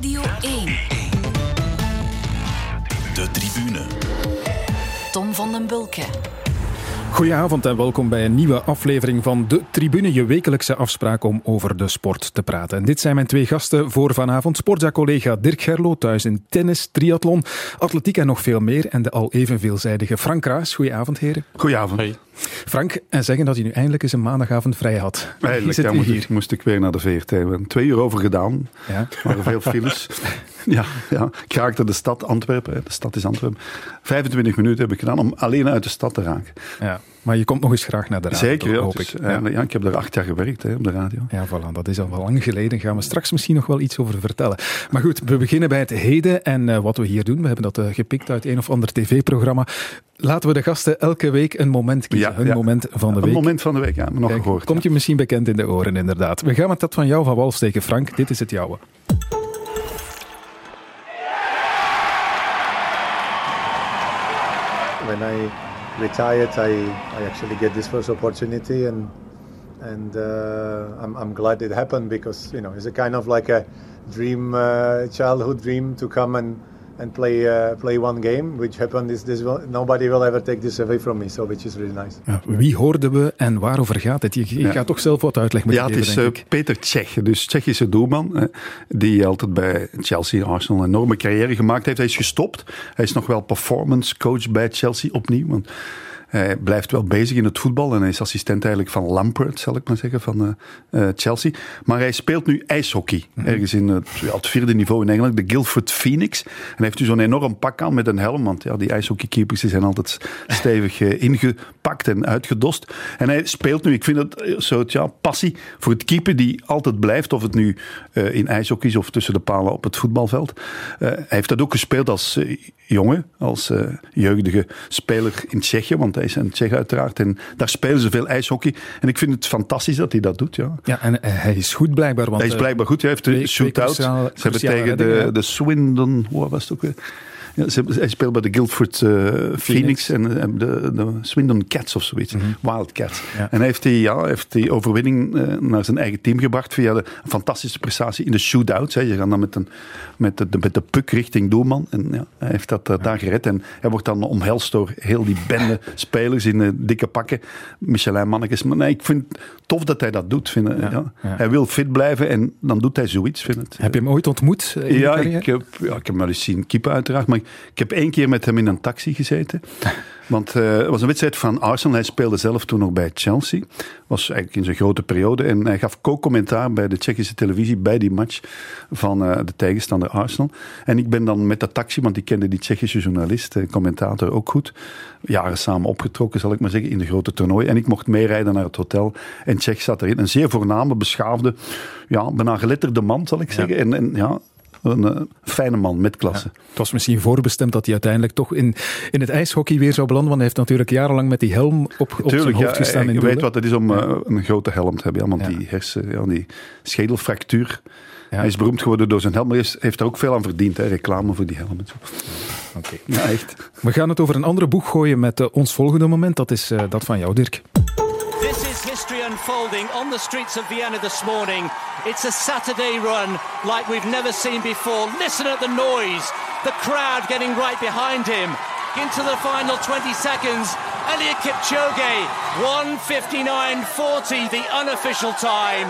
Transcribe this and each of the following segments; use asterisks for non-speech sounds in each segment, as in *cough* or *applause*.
Radio 1. De tribune. Tom van den Bulke. Goedenavond en welkom bij een nieuwe aflevering van De Tribune, je wekelijkse afspraak om over de sport te praten. En dit zijn mijn twee gasten voor vanavond. Sportza-collega Dirk Gerlo, thuis in tennis, triathlon, atletiek en nog veel meer. En de al even veelzijdige Frank Kraas. Goedenavond, heren. Goedenavond. Frank, en zeggen dat hij nu eindelijk eens een maandagavond vrij had. Eigenlijk zit ja, moest, hier. ik, moest ik weer naar de VRT. We hebben twee uur over gedaan. Ja. Er waren veel files. *laughs* ja, ja, ik raakte de stad Antwerpen. De stad is Antwerpen. 25 minuten heb ik gedaan om alleen uit de stad te raken. Ja, maar je komt nog eens graag naar de radio, Zeker, ja, hoop dus, ik. eh, ja, ik heb daar acht jaar gewerkt hè, op de radio. Ja, voilà, dat is al wel lang geleden. Daar gaan we straks misschien nog wel iets over vertellen. Maar goed, we beginnen bij het heden en eh, wat we hier doen. We hebben dat eh, gepikt uit een of ander tv-programma. Laten we de gasten elke week een moment kiezen. Ja, hun ja. moment van de Een week. moment van de week, ja, nog Kijk, gehoord. komt je misschien bekend in de oren, inderdaad. We gaan met dat van jou van wal steken, Frank. Dit is het jouwe. when I retired, I, I actually get this first opportunity, and and uh, I'm, I'm glad it happened because you know it's a kind of like a dream, uh, childhood dream to come and and play uh, play one game, which happened. Is this will, nobody will ever take this away from me, so which is really nice. Ja, wie hoorden we en waarover gaat het? Je, je Ja. gaat toch zelf wat uitleg moeten Ja, het geven, is denk eh, ik. Peter Cech, dus Tsjechische doelman, hè, die altijd bij Chelsea en Arsenal een enorme carrière gemaakt heeft. Hij is gestopt. Hij is nog wel performance coach bij Chelsea opnieuw. Want hij blijft wel bezig in het voetbal en hij is assistent eigenlijk van Lampard, zal ik maar zeggen, van eh, eh, Chelsea. Maar hij speelt nu ijshockey, ergens in het, ja, het vierde niveau in Engeland, de Guildford Phoenix. En hij heeft nu zo'n enorm pak aan met een helm, want ja, die ijshockeykeepers zijn altijd stevig eh, ingepakt en uitgedost. En hij speelt nu, ik vind het soort ja, passie voor het keeper die altijd blijft, of het nu in ijshockey is of tussen de palen op het voetbalveld. Hij heeft dat ook gespeeld als jongen, als jeugdige speler in Tsjechië, want is een Tsjech uiteraard. En daar spelen ze veel ijshockey. En ik vind het fantastisch dat hij dat doet, ja. Ja, en eh, hij is goed blijkbaar. Want, Hij is eh, blijkbaar goed. Hij heeft de shootout. Ze hebben tegen de, de Swindon... Wat was het ook weer? Ja, ze, hij speelt bij de Guildford eh, Phoenix. en de, de Swindon Cats of zoiets. Wildcats. Ja. En hij heeft die, ja, heeft die overwinning eh, naar zijn eigen team gebracht via de fantastische prestatie in de shootouts. Hè. Je gaat dan met, een, met, de, met de puck richting doelman. En ja, hij heeft dat eh, daar gered. En hij wordt dan omhelst door heel die bende *laughs* spelers in dikke pakken. Michelin mannetjes. Maar nee, ik vind het tof dat hij dat doet. Vind, ja. Hij wil fit blijven en dan doet hij zoiets. Vind het. Heb je hem ooit ontmoet? Ja ik, heb, ja, ik heb hem wel eens zien keeper uiteraard. Maar ik heb één keer met hem in een taxi gezeten. *laughs* Want eh, het was een wedstrijd van Arsenal. Hij speelde zelf toen nog bij Chelsea. Was eigenlijk in zijn grote periode. En hij gaf co-commentaar bij de Tsjechische televisie bij die match van eh, de tegenstander Arsenal. En ik ben dan met de taxi, want ik kende die Tsjechische journalist, eh, commentator ook goed. Jaren samen opgetrokken, zal ik maar zeggen, in de grote toernooi. En ik mocht meerijden naar het hotel. En Tsjech zat erin. Een zeer voorname, beschaafde, ja, bijna geletterde man, zal ik zeggen. En, en ja, een eh, fijne man met klasse. Het was misschien voorbestemd dat hij uiteindelijk toch in, in het ijshockey weer zou belanden. Want hij heeft natuurlijk jarenlang met die helm op, op zijn hoofd ja, gestaan. doel, weet wat het is om eh, een grote helm te hebben. Ja, want die hersen, ja, die schedelfractuur. Ja. Hij is beroemd geworden door zijn helm, maar hij heeft er ook veel aan verdiend. Hè, reclame voor die helm en zo. Oké. Ja, echt. We gaan het over een andere boeg gooien met eh, ons volgende moment. Dat is dat van jou, Dirk. History unfolding on the streets of Vienna this morning. It's a Saturday run like we've never seen before. Listen at the noise. The crowd getting right behind him. Into the final 20 seconds. Elliot Kipchoge, 159.40, the unofficial time.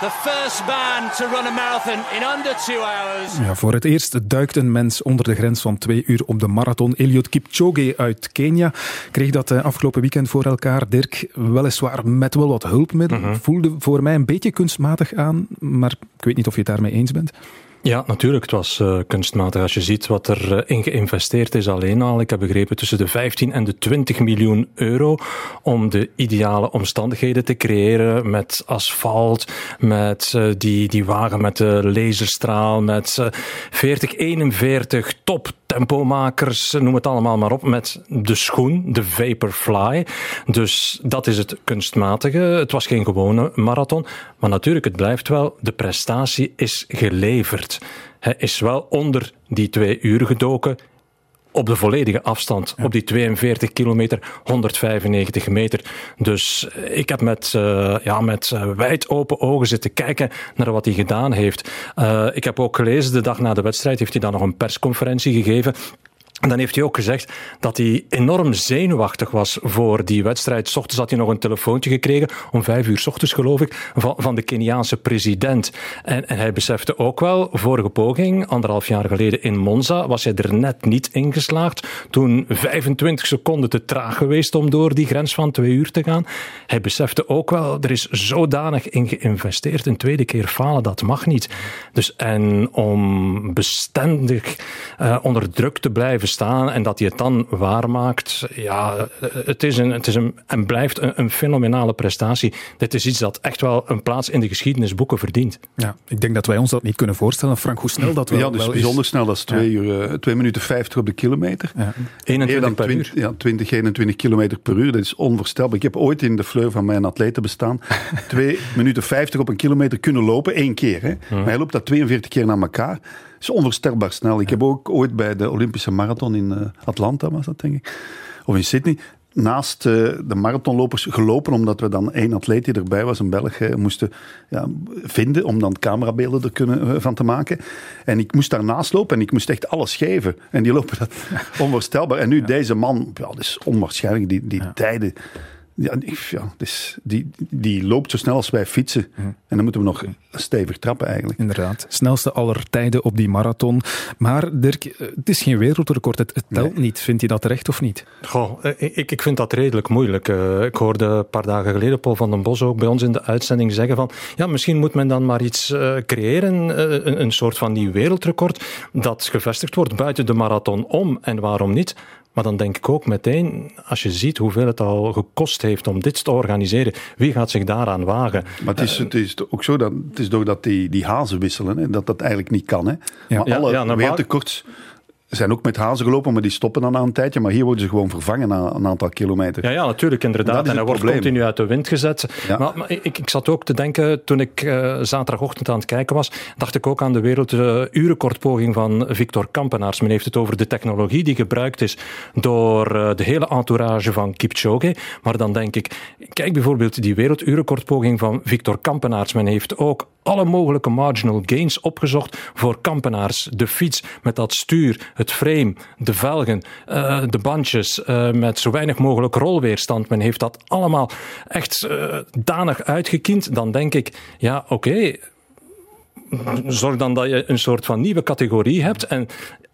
The first man to run a marathon in under two hours. Ja, voor het eerst duikt een mens onder de grens van twee uur op de marathon. Eliud Kipchoge uit Kenia kreeg dat eh, afgelopen weekend voor elkaar. Dirk, weliswaar met wel wat hulpmiddelen. Voelde voor mij een beetje kunstmatig aan, maar ik weet niet of je het daarmee eens bent. Ja, natuurlijk. Het was eh, kunstmatig. Als je ziet wat er eh, in geïnvesteerd is alleen al. Ik heb begrepen tussen de 15 en de 20 miljoen euro om de ideale omstandigheden te creëren met asfalt, met eh, die, die wagen met de laserstraal, met eh 40, 41 top tempomakers, noem het allemaal maar op, met de schoen, de Vaporfly. Dus dat is het kunstmatige. Het was geen gewone marathon. Maar natuurlijk, het blijft wel, de prestatie is geleverd. Hij is wel onder die twee uur gedoken. op de volledige afstand, op die 42 kilometer, 195 meter. Dus ik heb met, uh, ja, met uh, wijd open ogen zitten kijken naar wat hij gedaan heeft. Uh, ik heb ook gelezen, de dag na de wedstrijd heeft hij dan nog een persconferentie gegeven. En dan heeft hij ook gezegd dat hij enorm zenuwachtig was voor die wedstrijd. S ochtends had hij nog een telefoontje gekregen, om vijf uur s ochtends geloof ik, van, van de Keniaanse president. En, en hij besefte ook wel, vorige poging, anderhalf jaar geleden in Monza, was hij er net niet in geslaagd. Toen 25 seconden te traag geweest om door die grens van twee uur te gaan. Hij besefte ook wel, er is zodanig in geïnvesteerd. Een tweede keer falen, dat mag niet. Dus en om bestendig uh, onder druk te blijven staan en dat hij het dan waarmaakt, ja, het is, een, het is een, en blijft een, een, fenomenale prestatie. Dit is iets dat echt wel een plaats in de geschiedenisboeken verdient. Ja, ik denk dat wij ons dat niet kunnen voorstellen. Frank, hoe snel dat wel, Ja, dus wel bijzonder is. snel. Dat is 2 ja. uur, uh, 2 minuten 50 op de kilometer. Ja. 21 dan per 20, uur. Ja, 20, 21 kilometer per uur. Dat is onvoorstelbaar. Ik heb ooit in de fleur van mijn atleten bestaan *laughs* 2 minuten 50 op een kilometer kunnen lopen, één keer. Hè. Maar hij loopt dat 42 keer naar elkaar is onvoorstelbaar snel. Ik heb ook ooit bij de Olympische Marathon in uh, Atlanta, was dat denk ik, of in Sydney, naast uh, de marathonlopers gelopen, omdat we dan één atleet die erbij was, een Belg, uh, moesten ja, vinden om dan camerabeelden er kunnen, van te maken. En ik moest daarnaast lopen en ik moest echt alles geven. En die lopen dat onvoorstelbaar. En nu ja. deze man, ja, dat is onwaarschijnlijk, die, die ja. tijden. Ja, ja dus die, die loopt zo snel als wij fietsen. En dan moeten we nog stevig trappen eigenlijk. Inderdaad. Snelste aller tijden op die marathon. Maar Dirk, het is geen wereldrecord. Het, het telt nee. niet. Vind je dat terecht of niet? Goh, ik, ik vind dat redelijk moeilijk. Uh, ik hoorde een paar dagen geleden Paul van den Bos ook bij ons in de uitzending zeggen van ja, misschien moet men dan maar iets creëren, een, een soort van nieuw wereldrecord dat gevestigd wordt buiten de marathon om. En waarom niet? Maar dan denk ik ook meteen, als je ziet hoeveel het al gekost heeft om dit te organiseren, wie gaat zich daaraan wagen? Maar het is, het is ook zo dat het is doordat die, die hazen wisselen, hè, dat dat eigenlijk niet kan. Hè. Ja. Maar alle Ja, ja, wereldrecords zijn ook met hazen gelopen, maar die stoppen dan na een tijdje. Maar hier worden ze gewoon vervangen na een aantal kilometer. Ja, ja natuurlijk, inderdaad. Dat En hij het wordt continu uit de wind gezet. Ja. Maar, maar ik, ik zat ook te denken, toen ik uh, zaterdagochtend aan het kijken was, dacht ik ook aan de werelduurrecordpoging van Victor Kampenaars. Men heeft het over de technologie die gebruikt is door uh, de hele entourage van Kipchoge. Maar dan denk ik, kijk bijvoorbeeld die werelduurrecordpoging van Victor Kampenaars. Men heeft ook alle mogelijke marginal gains opgezocht voor Kampenaars. De fiets met dat stuur, het frame, de velgen, uh, de bandjes, uh, met zo weinig mogelijk rolweerstand. Men heeft dat allemaal echt uh, danig uitgekiend. Dan denk ik, ja oké, zorg dan dat je een soort van nieuwe categorie hebt en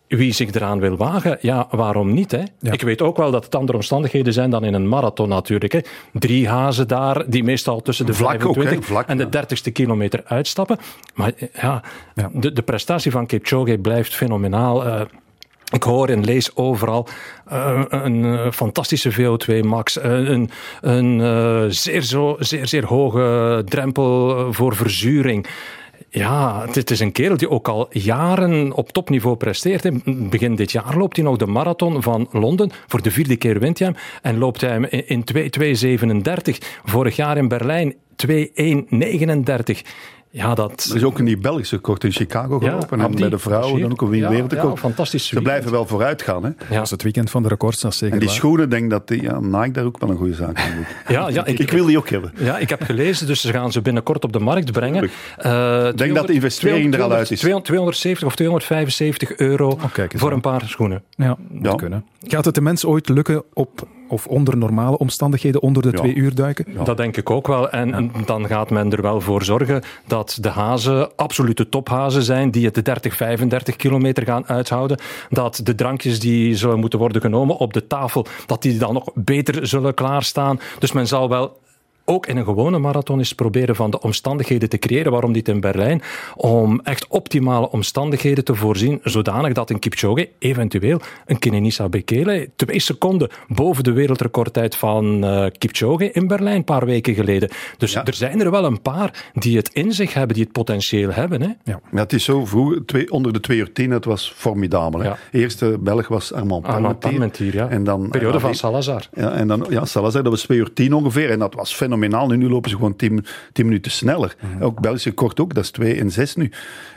wie zich eraan wil wagen, ja, waarom niet? Hè? Ja. Ik weet ook wel dat het andere omstandigheden zijn dan in een marathon natuurlijk. Hè? Drie hazen daar, die meestal tussen de Vlak 25 ook, Vlak, en de 30ste kilometer uitstappen. Maar ja, ja. De, de prestatie van Kipchoge blijft fenomenaal. Uh, ik hoor en lees overal uh, een uh, fantastische VO2 max, een, een zeer, zo, zeer, zeer hoge drempel voor verzuring. Ja, dit is een kerel die ook al jaren op topniveau presteert. Begin dit jaar loopt hij nog de marathon van Londen. Voor de vierde keer wint hij hem. En loopt hij hem in 2.2.37. Vorig jaar in Berlijn 2.1.39. Ja, dat... Er is ook een die Belgische kort in Chicago gelopen. Ja, en bij de vrouwen dan ook een ja, wereldrecord. Ja, fantastisch. Ze blijven wel vooruit gaan. Hè? Ja. Dat is het weekend van de records, dat is zeker En die waar. schoenen, denk dat die, ja, Nike daar ook wel een goede zaak aan doet. *laughs* Ja, ja, ik, ik, wil die ook hebben. Ja, ik heb gelezen, dus ze gaan ze binnenkort op de markt brengen. Ik uh, denk 200, dat de investering 200, er al uit is. 270 of 275 euro oh, voor een paar schoenen. Ja, dat kunnen. Gaat het de mens ooit lukken op of onder normale omstandigheden onder de ja. twee uur duiken? Ja. Dat denk ik ook wel. En dan gaat men er wel voor zorgen dat de hazen absolute tophazen zijn, die het de 30, 35 kilometer gaan uithouden. Dat de drankjes die zullen moeten worden genomen op de tafel, dat die dan nog beter zullen klaarstaan. Dus men zal wel ook in een gewone marathon is proberen van de omstandigheden te creëren. Waarom dit in Berlijn? Om echt optimale omstandigheden te voorzien, zodanig dat een Kipchoge, eventueel een Kenenisa Bekele, twee seconden boven de wereldrecordtijd van uh, Kipchoge in Berlijn een paar weken geleden. Dus ja. er zijn er wel een paar die het in zich hebben, die het potentieel hebben. Hè? Ja. Maar het is zo vroeg, twee, onder de 2 uur 10, het was formidabel. Hè? Ja. Eerste Belg was Armand Parmentier. Parmentier ja. En dan, Periode van Salazar. Ja, en dan, ja, Salazar, dat was 2 uur 10 ongeveer. En dat was fenomenaal fenomenaal. Nu, nu lopen ze gewoon tien, minuten sneller. Mhm. Ook Belgische kort ook, dat is 2 en 6 nu.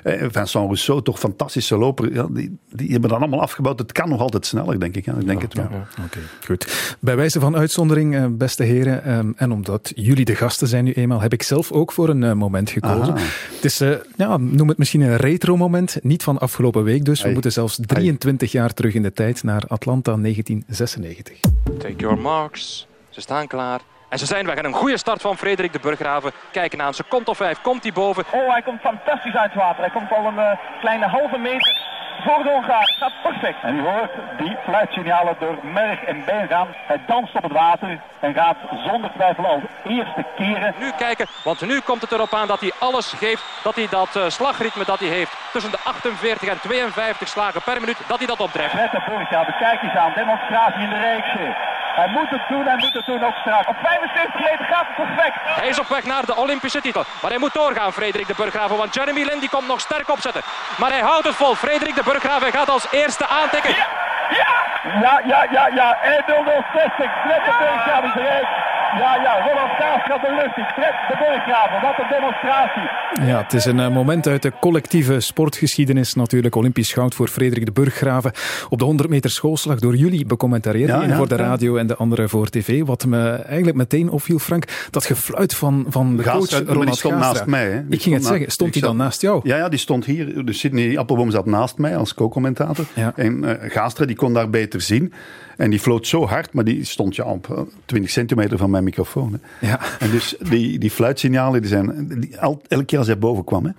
Eh, Vincent Rousseau, toch fantastische loper. Ja, die, die hebben dat allemaal afgebouwd. Het kan nog altijd sneller, denk ik. Ja, ik denk het wel. Oké, goed. Bij wijze van uitzondering, eh, beste heren, ehm, en omdat jullie de gasten zijn nu eenmaal, heb ik zelf ook voor een eh, moment gekozen. Aha. Het is, eh, ja, noem het misschien een retro-moment, niet van afgelopen week dus. We Ai. moeten zelfs 23 jaar terug in de tijd naar Atlanta 1996. Take your marks. Ze staan klaar. En ze zijn weg. En een goede start van Frederik de Burggraven. Kijken aan een seconde of vijf. Komt hij boven. Oh, hij komt fantastisch uit het water. Hij komt al een eh, kleine halve meter voor de Hongaar. Gaat perfect. En u hoort die fluitsignalen door merg en been gaan. Hij danst op het water en gaat zonder twijfel als eerste keren. Nu kijken, want nu komt het erop aan dat hij alles geeft. Dat hij dat eh, slagritme dat hij heeft tussen de 48 en 52 slagen per minuut, dat hij dat opdrijft. Met de Burggraven, kijk eens aan. Demonstratie in de reeks. Hij moet het doen, hij moet het doen ook straks. Op 75 meter gaat het perfect. Hij is op weg naar de Olympische titel. Maar hij moet doorgaan, Frederik de Burggraven. Want Jeremy Lin die komt nog sterk opzetten. Maar hij houdt het vol. Frederik de Burggraven hij gaat als eerste aantikken. Ja, ja, ja, ja, ja, ja. 1-0-0-60. Fred de Burggraven is eruit. Ja, ja, Roland Kaas gaat de lucht in. Fred de Burggraven, wat een demonstratie. Ja, het is een eh, moment uit de collectieve sportgeschiedenis natuurlijk. Olympisch goud voor Frederik de Burggraven. Op de 100 meter schoolslag door jullie becommentarieerd. Ja, De voor de ja. radio en de andere voor tv. Wat me eigenlijk meteen opviel, Frank, dat gefluit van, van de coach maar die Ronald stond Gaastra. naast mij, hè. Ik ging het zeggen, stond hij dan zat- naast jou? Ja, ja, die stond hier. Dus Sidney Appelboom zat naast mij als co-commentator. Ja. En eh Gaastra die kon daar beter zien. En die floot zo hard, maar die stond ja, op eh, 20 centimeter van mijn microfoon. Hè. Ja. En dus die, die fluitsignalen, die zijn die, al, elke keer als hij boven kwam. Hè.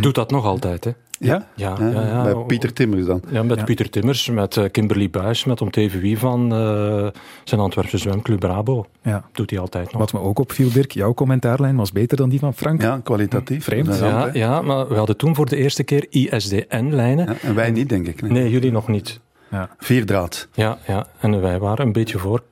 Doet dat nog altijd, hè? Ja? Ja, Ja, ja, ja. Bij Pieter Timmers dan. Ja, met Ja. Pieter Timmers, met eh, Kimberly Buis, met om wie van eh, zijn Antwerpse zwemclub Brabo. Ja. Doet hij altijd nog. Wat me ook opviel, Dirk, jouw commentaarlijn was beter dan die van Frank. Ja, kwalitatief. Vreemd. Dat is ja, ja, maar we hadden toen voor de eerste keer ISDN-lijnen. Ja, en wij niet, denk ik. Nee. Nee, jullie nog niet. Ja. Vierdraad. Ja, ja, en wij waren een beetje voor.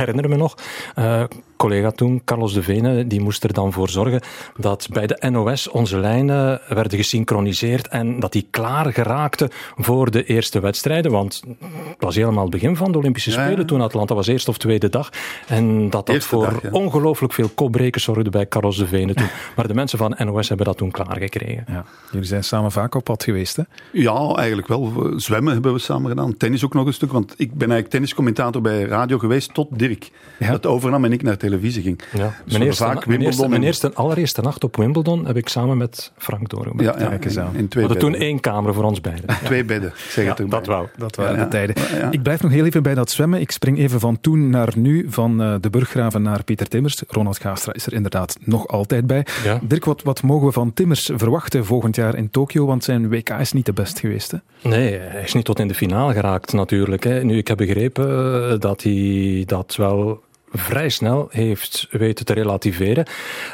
Ik herinner me nog, eh, collega toen, Carlos de Vene, die moest er dan voor zorgen dat bij de NOS onze lijnen werden gesynchroniseerd en dat die klaar geraakten voor de eerste wedstrijden. Want het was helemaal het begin van de Olympische ja. Spelen toen Atlanta was eerste of tweede dag. En dat dat Eerste voor dag, ja. ongelooflijk veel kopbreken zorgde bij Carlos de Vene toen. Maar de mensen van NOS hebben dat toen klaargekregen. Ja. Jullie zijn samen vaak op pad geweest, hè? Ja, eigenlijk wel. Zwemmen hebben we samen gedaan. Tennis ook nog een stuk. Want ik ben eigenlijk tenniscommentator bij radio geweest tot Dirk. Ja. Dat overnam en ik naar televisie ging. Ja. Dus Mijn, eerste, vaak mijn, Wimbledon eerste, mijn en- eerste, allereerste nacht op Wimbledon heb ik samen met Frank doorgebracht. Ja, ja, in, in twee We hadden toen één kamer voor ons beiden. *laughs* Twee bedden, ik zeg het erbij. dat wou. Dat waren Ja, de tijden. ja. Ik blijf nog heel even bij dat zwemmen. Ik spring even van toen naar nu, van eh, de Burggraven naar Pieter Timmers. Ronald Gaastra is er inderdaad nog altijd bij. Ja. Dirk, wat, wat mogen we van Timmers verwachten volgend jaar in Tokio? Want zijn WK is niet de best geweest. Hè? Nee, hij is niet tot in de finale geraakt natuurlijk. Hè. Nu, ik heb begrepen eh, dat hij dat wel vrij snel heeft weten te relativeren.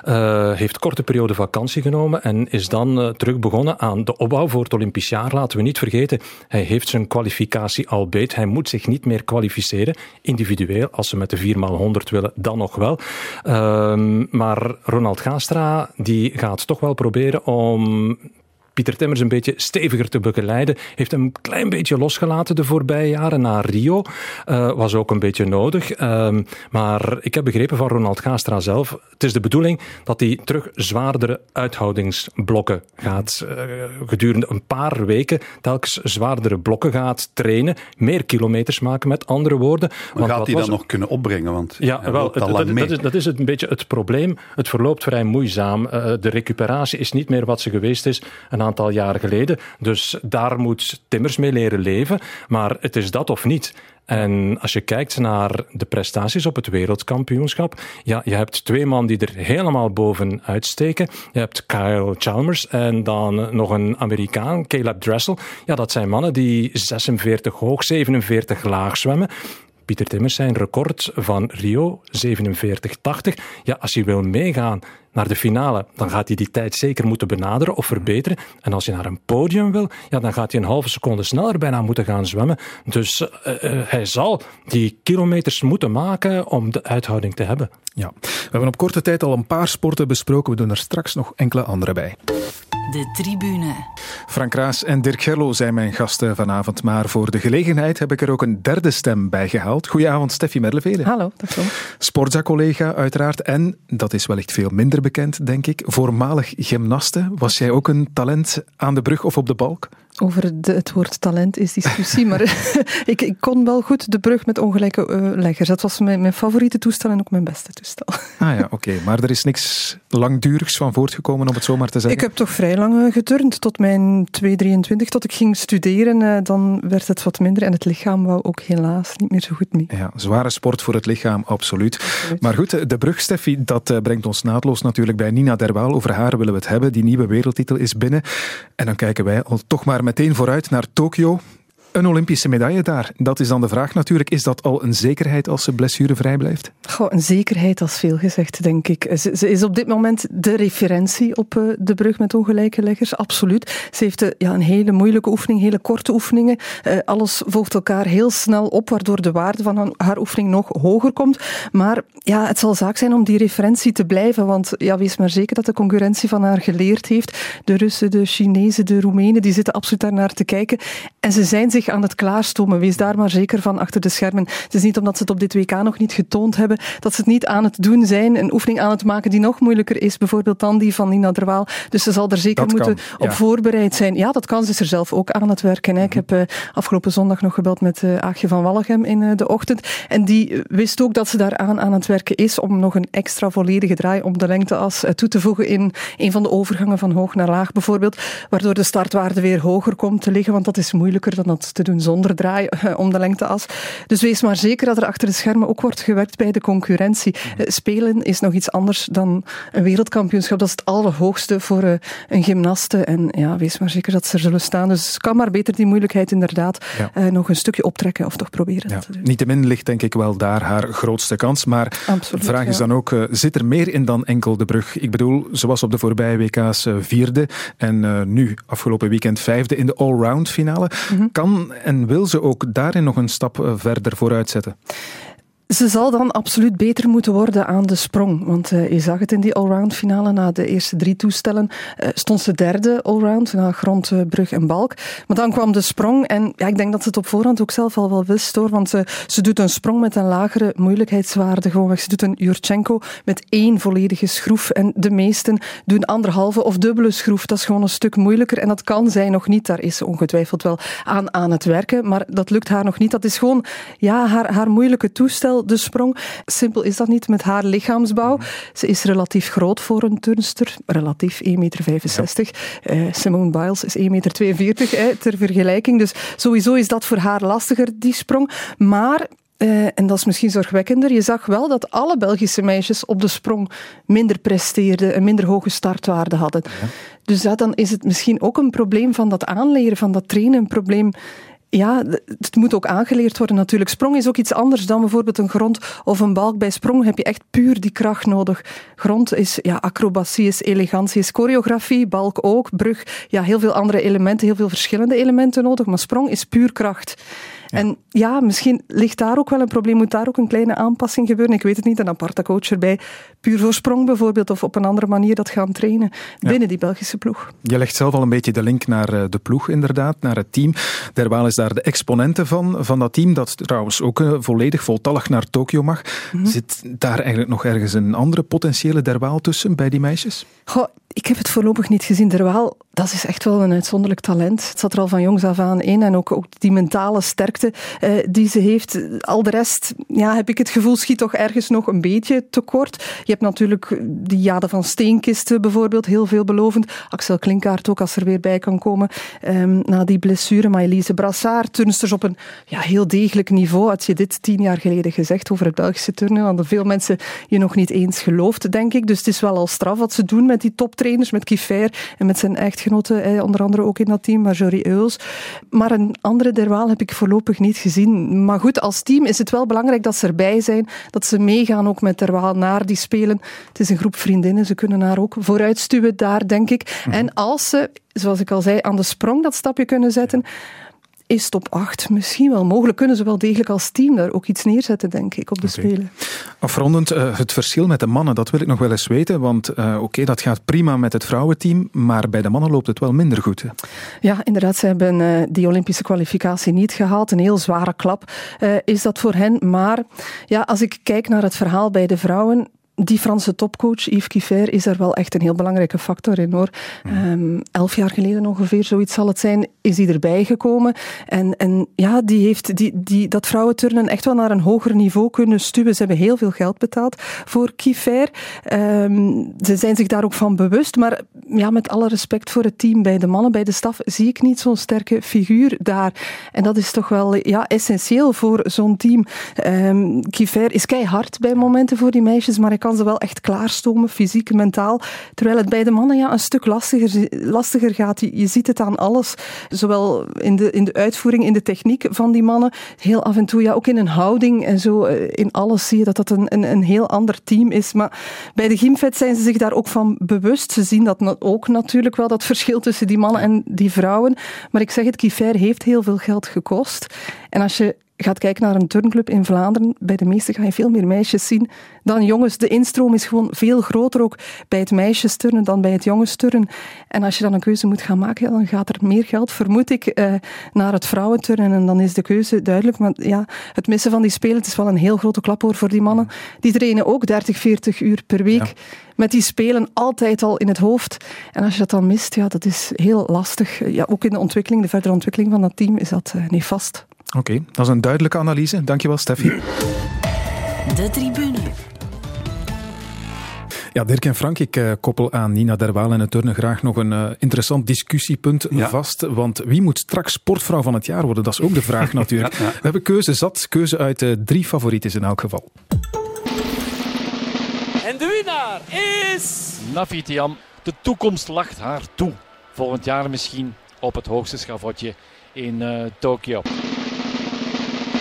Eh, heeft korte periode vakantie genomen en is dan eh, terug begonnen aan de opbouw voor het Olympisch jaar. Laten we niet vergeten, hij heeft zijn kwalificatie al beet. Hij moet zich niet meer kwalificeren, individueel. Als ze met de 4x100 willen, dan nog wel. Ehm, maar Ronald Gaastra die gaat toch wel proberen om Pieter Timmers een beetje steviger te begeleiden. Heeft hem een klein beetje losgelaten de voorbije jaren na Rio. Eh, was ook een beetje nodig. Ehm, maar ik heb begrepen van Ronald Gaastra zelf. Het is de bedoeling dat hij terug zwaardere uithoudingsblokken gaat. eh, gedurende een paar weken telkens zwaardere blokken gaat trainen. Meer kilometers maken met andere woorden. Maar Want gaat hij dat nog kunnen opbrengen? Want ja, wel, dat, is, dat is het een beetje het probleem. Het verloopt vrij moeizaam. Eh, de recuperatie is niet meer wat ze geweest is een aantal jaren geleden. Dus daar moet Timmers mee leren leven. Maar het is dat of niet. En als je kijkt naar de prestaties op het wereldkampioenschap, ja, je hebt twee man die er helemaal boven uitsteken. Je hebt Kyle Chalmers en dan nog een Amerikaan, Caleb Dressel. Ja, dat zijn mannen die 46 hoog, 47 laag zwemmen. Pieter Timmers zijn record van Rio, 47-80. Ja, als je wil meegaan naar de finale, dan gaat hij die tijd zeker moeten benaderen of verbeteren. En als hij naar een podium wil, ja, dan gaat hij een halve seconde sneller bijna moeten gaan zwemmen. Dus uh, hij zal die kilometers moeten maken om de uithouding te hebben. Ja, we hebben op korte tijd al een paar sporten besproken. We doen er straks nog enkele andere bij. De tribune. Frank Raas en Dirk Gerlo zijn mijn gasten vanavond. Maar voor de gelegenheid heb ik er ook een derde stem bij gehaald. Goedenavond, Steffi Merlevede. Hallo, dag zo. Sportza-collega uiteraard. En, dat is wellicht veel minder bekend, denk ik, voormalig gymnaste. Was jij ook een talent aan de brug of op de balk? Over de, het woord talent is discussie, maar *laughs* ik, ik, kon wel goed de brug met ongelijke uh, leggers. Dat was mijn, mijn, favoriete toestel en ook mijn beste toestel. *laughs* Ah ja, oké. Maar er is niks langdurigs van voortgekomen, om het zo maar te zeggen? Ik heb toch vrij lang geturnd, tot mijn 2,23, tot ik ging studeren. Uh, dan werd het wat minder en het lichaam wou ook helaas niet meer zo goed mee. Ja, zware sport voor het lichaam, absoluut. absoluut. Maar goed, de brug, Steffi, dat uh, brengt ons naadloos natuurlijk bij Nina Derwaal. Over haar willen we het hebben. Die nieuwe wereldtitel is binnen. En dan kijken wij al toch maar meteen vooruit naar Tokio. Een Olympische medaille daar. Dat is dan de vraag natuurlijk. Is dat al een zekerheid als ze blessurevrij blijft? Goh, een zekerheid als veel gezegd, denk ik. Ze, is op dit moment de referentie op uh, de brug met ongelijke leggers, absoluut. Ze heeft uh, ja, een hele moeilijke oefening, hele korte oefeningen. Uh, alles volgt elkaar heel snel op, waardoor de waarde van haar, oefening nog hoger komt. Maar ja, het zal zaak zijn om die referentie te blijven, want ja, wees maar zeker dat de concurrentie van haar geleerd heeft. De Russen, de Chinezen, de Roemenen, die zitten absoluut daar naar te kijken. En ze zijn zich aan het klaarstomen. Wees daar maar zeker van achter de schermen. Het is niet omdat ze het op dit WK nog niet getoond hebben, dat ze het niet aan het doen zijn. Een oefening aan het maken die nog moeilijker is, bijvoorbeeld dan die van Nina Derwaal. Dus ze zal er zeker Dat moeten kan, op ja. voorbereid zijn. Ja, dat kan. Ze is er zelf ook aan het werken. Hè. Ik heb uh, afgelopen zondag nog gebeld met uh, Aagje van Wallegem in uh, de ochtend. En die wist ook dat ze daaraan aan het werken is om nog een extra volledige draai om de lengteas toe te voegen in een van de overgangen van hoog naar laag bijvoorbeeld. Waardoor de startwaarde weer hoger komt te liggen, want dat is moeilijker dan dat te doen zonder draai *laughs* om de lengteas. Dus wees maar zeker dat er achter de schermen ook wordt gewerkt bij de concurrentie. Spelen is nog iets anders dan een wereldkampioenschap. Dat is het allerhoogste voor uh, een gymnaste. En ja, wees maar zeker dat ze er zullen staan. Dus kan maar beter die moeilijkheid inderdaad Ja. nog een stukje optrekken of toch proberen Ja. te doen. Niettemin ligt denk ik wel daar haar grootste kans. Maar Absoluut, de vraag is dan ook, eh, zit er meer in dan enkel de brug? Ik bedoel, ze was op de voorbije WK's eh, vierde en eh, nu afgelopen weekend vijfde in de allround finale. Mhm. Kan en wil ze ook daarin nog een stap eh, verder vooruit zetten? Ze zal dan absoluut beter moeten worden aan de sprong. Want uh, je zag het in die allround finale. Na de eerste drie toestellen uh, stond ze derde allround. Na grond, uh, brug en balk. Maar dan kwam de sprong. En ja, ik denk dat ze het op voorhand ook zelf al wel wist hoor. Want ze, ze doet een sprong met een lagere moeilijkheidswaarde. Gewoonweg. Ze doet een Jurchenko met één volledige schroef. En de meesten doen anderhalve of dubbele schroef. Dat is gewoon een stuk moeilijker. En dat kan zij nog niet. Daar is ze ongetwijfeld wel aan, aan het werken. Maar dat lukt haar nog niet. Dat is gewoon ja, haar, haar moeilijke toestel de sprong. Simpel is dat niet met haar lichaamsbouw. Ze is relatief groot voor een turnster, relatief 1,65 meter. Uh, Simone Biles is 1,42 meter hè, ter vergelijking. Dus sowieso is dat voor haar lastiger, die sprong. Maar uh, en dat is misschien zorgwekkender. Je zag wel dat alle Belgische meisjes op de sprong minder presteerden, een minder hoge startwaarde hadden. Ja. Dus ja, dan is het misschien ook een probleem van dat aanleren, van dat trainen, een probleem ja, het moet ook aangeleerd worden natuurlijk. Sprong is ook iets anders dan bijvoorbeeld een grond of een balk. Bij sprong heb je echt puur die kracht nodig. Grond is ja, acrobatie, is elegantie, is choreografie, balk ook, brug. Ja, heel veel andere elementen, heel veel verschillende elementen nodig. Maar sprong is puur kracht. Ja. En ja, misschien ligt daar ook wel een probleem. Moet daar ook een kleine aanpassing gebeuren? Ik weet het niet. Een aparte coach erbij. Puur voor sprong bijvoorbeeld. Of op een andere manier dat gaan trainen. Binnen ja. die Belgische ploeg. Je legt zelf al een beetje de link naar eh, de ploeg inderdaad. Naar het team. Derwaal is daar de exponente van. Van dat team. Dat trouwens ook uh, volledig voltallig naar Tokio mag. Mm -hmm. Zit daar eigenlijk nog ergens een andere potentiële Derwaal tussen bij die meisjes? Goh, ik heb het voorlopig niet gezien. Derwaal, dat is echt wel een uitzonderlijk talent. Het zat er al van jongs af aan in. En ook, ook die mentale sterkte uh, die ze heeft. Al de rest, ja, heb ik het gevoel, schiet toch ergens nog een beetje tekort. Je hebt natuurlijk die Jade van Steenkisten bijvoorbeeld, heel veelbelovend. Axel Klinkaert ook, als er weer bij kan komen. Um, na die blessure, maar Elise Brassard, turnsters op een ja, heel degelijk niveau. Had je dit tien jaar geleden gezegd over het Belgische turnen, hadden veel mensen je nog niet eens geloofd, denk ik. Dus het is wel al straf wat ze doen met die toptraining trainers met Kiefer en met zijn echtgenote, onder andere ook in dat team, Marjorie Euls. Maar een andere derwaal heb ik voorlopig niet gezien. Maar goed, als team is het wel belangrijk dat ze erbij zijn, dat ze meegaan ook met derwaal naar die spelen. Het is een groep vriendinnen, ze kunnen haar ook vooruitstuwen daar, denk ik. Mhm. En als ze, zoals ik al zei, aan de sprong dat stapje kunnen zetten is top 8 misschien wel mogelijk. Kunnen ze wel degelijk als team daar ook iets neerzetten, denk ik, op de Spelen. Afrondend, uh, het verschil met de mannen, dat wil ik nog wel eens weten. Want uh, oké, dat gaat prima met het vrouwenteam, maar bij de mannen loopt het wel minder goed. Hè? Ja, inderdaad, ze hebben uh, die Olympische kwalificatie niet gehaald. Een heel zware klap is dat voor hen. Maar ja, als ik kijk naar het verhaal bij de vrouwen, die Franse topcoach, Yves Kifer, is er wel echt een heel belangrijke factor in hoor. Um, elf jaar geleden ongeveer, zoiets zal het zijn, is hij erbij gekomen. En, en ja, die heeft die, die, dat vrouwenturnen echt wel naar een hoger niveau kunnen stuwen. Ze hebben heel veel geld betaald voor Kifer. Um, ze zijn zich daar ook van bewust. Maar ja, met alle respect voor het team bij de mannen, bij de staf, zie ik niet zo'n sterke figuur daar. En dat is toch wel ja, essentieel voor zo'n team. Um, is keihard bij momenten voor die meisjes, maar ik ze wel echt klaarstomen, fysiek, mentaal. Terwijl het bij de mannen ja, een stuk lastiger, lastiger gaat. Je, ziet het aan alles, zowel in de, in de uitvoering, in de techniek van die mannen. Heel af en toe, ja, ook in een houding en zo. Eh, in alles zie je dat dat een, een, een heel ander team is. Maar bij de gymfed zijn ze zich daar ook van bewust. Ze zien dat ook natuurlijk wel, dat verschil tussen die mannen en die vrouwen. Maar ik zeg het, Kifer heeft heel veel geld gekost. En als je gaat kijken naar een turnclub in Vlaanderen, bij de meeste ga je veel meer meisjes zien dan jongens. De instroom is gewoon veel groter ook bij het meisjesturnen dan bij het jongensturnen. En als je dan een keuze moet gaan maken, dan gaat er meer geld, vermoed ik, eh, naar het vrouwenturnen. En dan is de keuze duidelijk. Maar ja, het missen van die spelen, het is wel een heel grote klaphoor voor die mannen. Die trainen ook 30, 40 uur per week. Met die spelen altijd al in het hoofd. En als je dat dan mist, ja, dat is heel lastig. Ja, ook in de ontwikkeling, de verdere ontwikkeling van dat team, is dat uh, nefast. Oké, dat is een duidelijke analyse. Dankjewel, Steffi. De tribune. Ja, Dirk en Frank, ik uh, koppel aan Nina Derwaal en het turnen graag nog een uh, interessant discussiepunt vast. Want wie moet straks sportvrouw van het jaar worden? Dat is ook de vraag *laughs* natuurlijk. ja, We hebben keuze zat, keuze uit uh, drie favorieten in elk geval. En de winnaar is... Nafitiam. De toekomst lacht haar toe. Volgend jaar misschien op het hoogste schavotje in Tokio.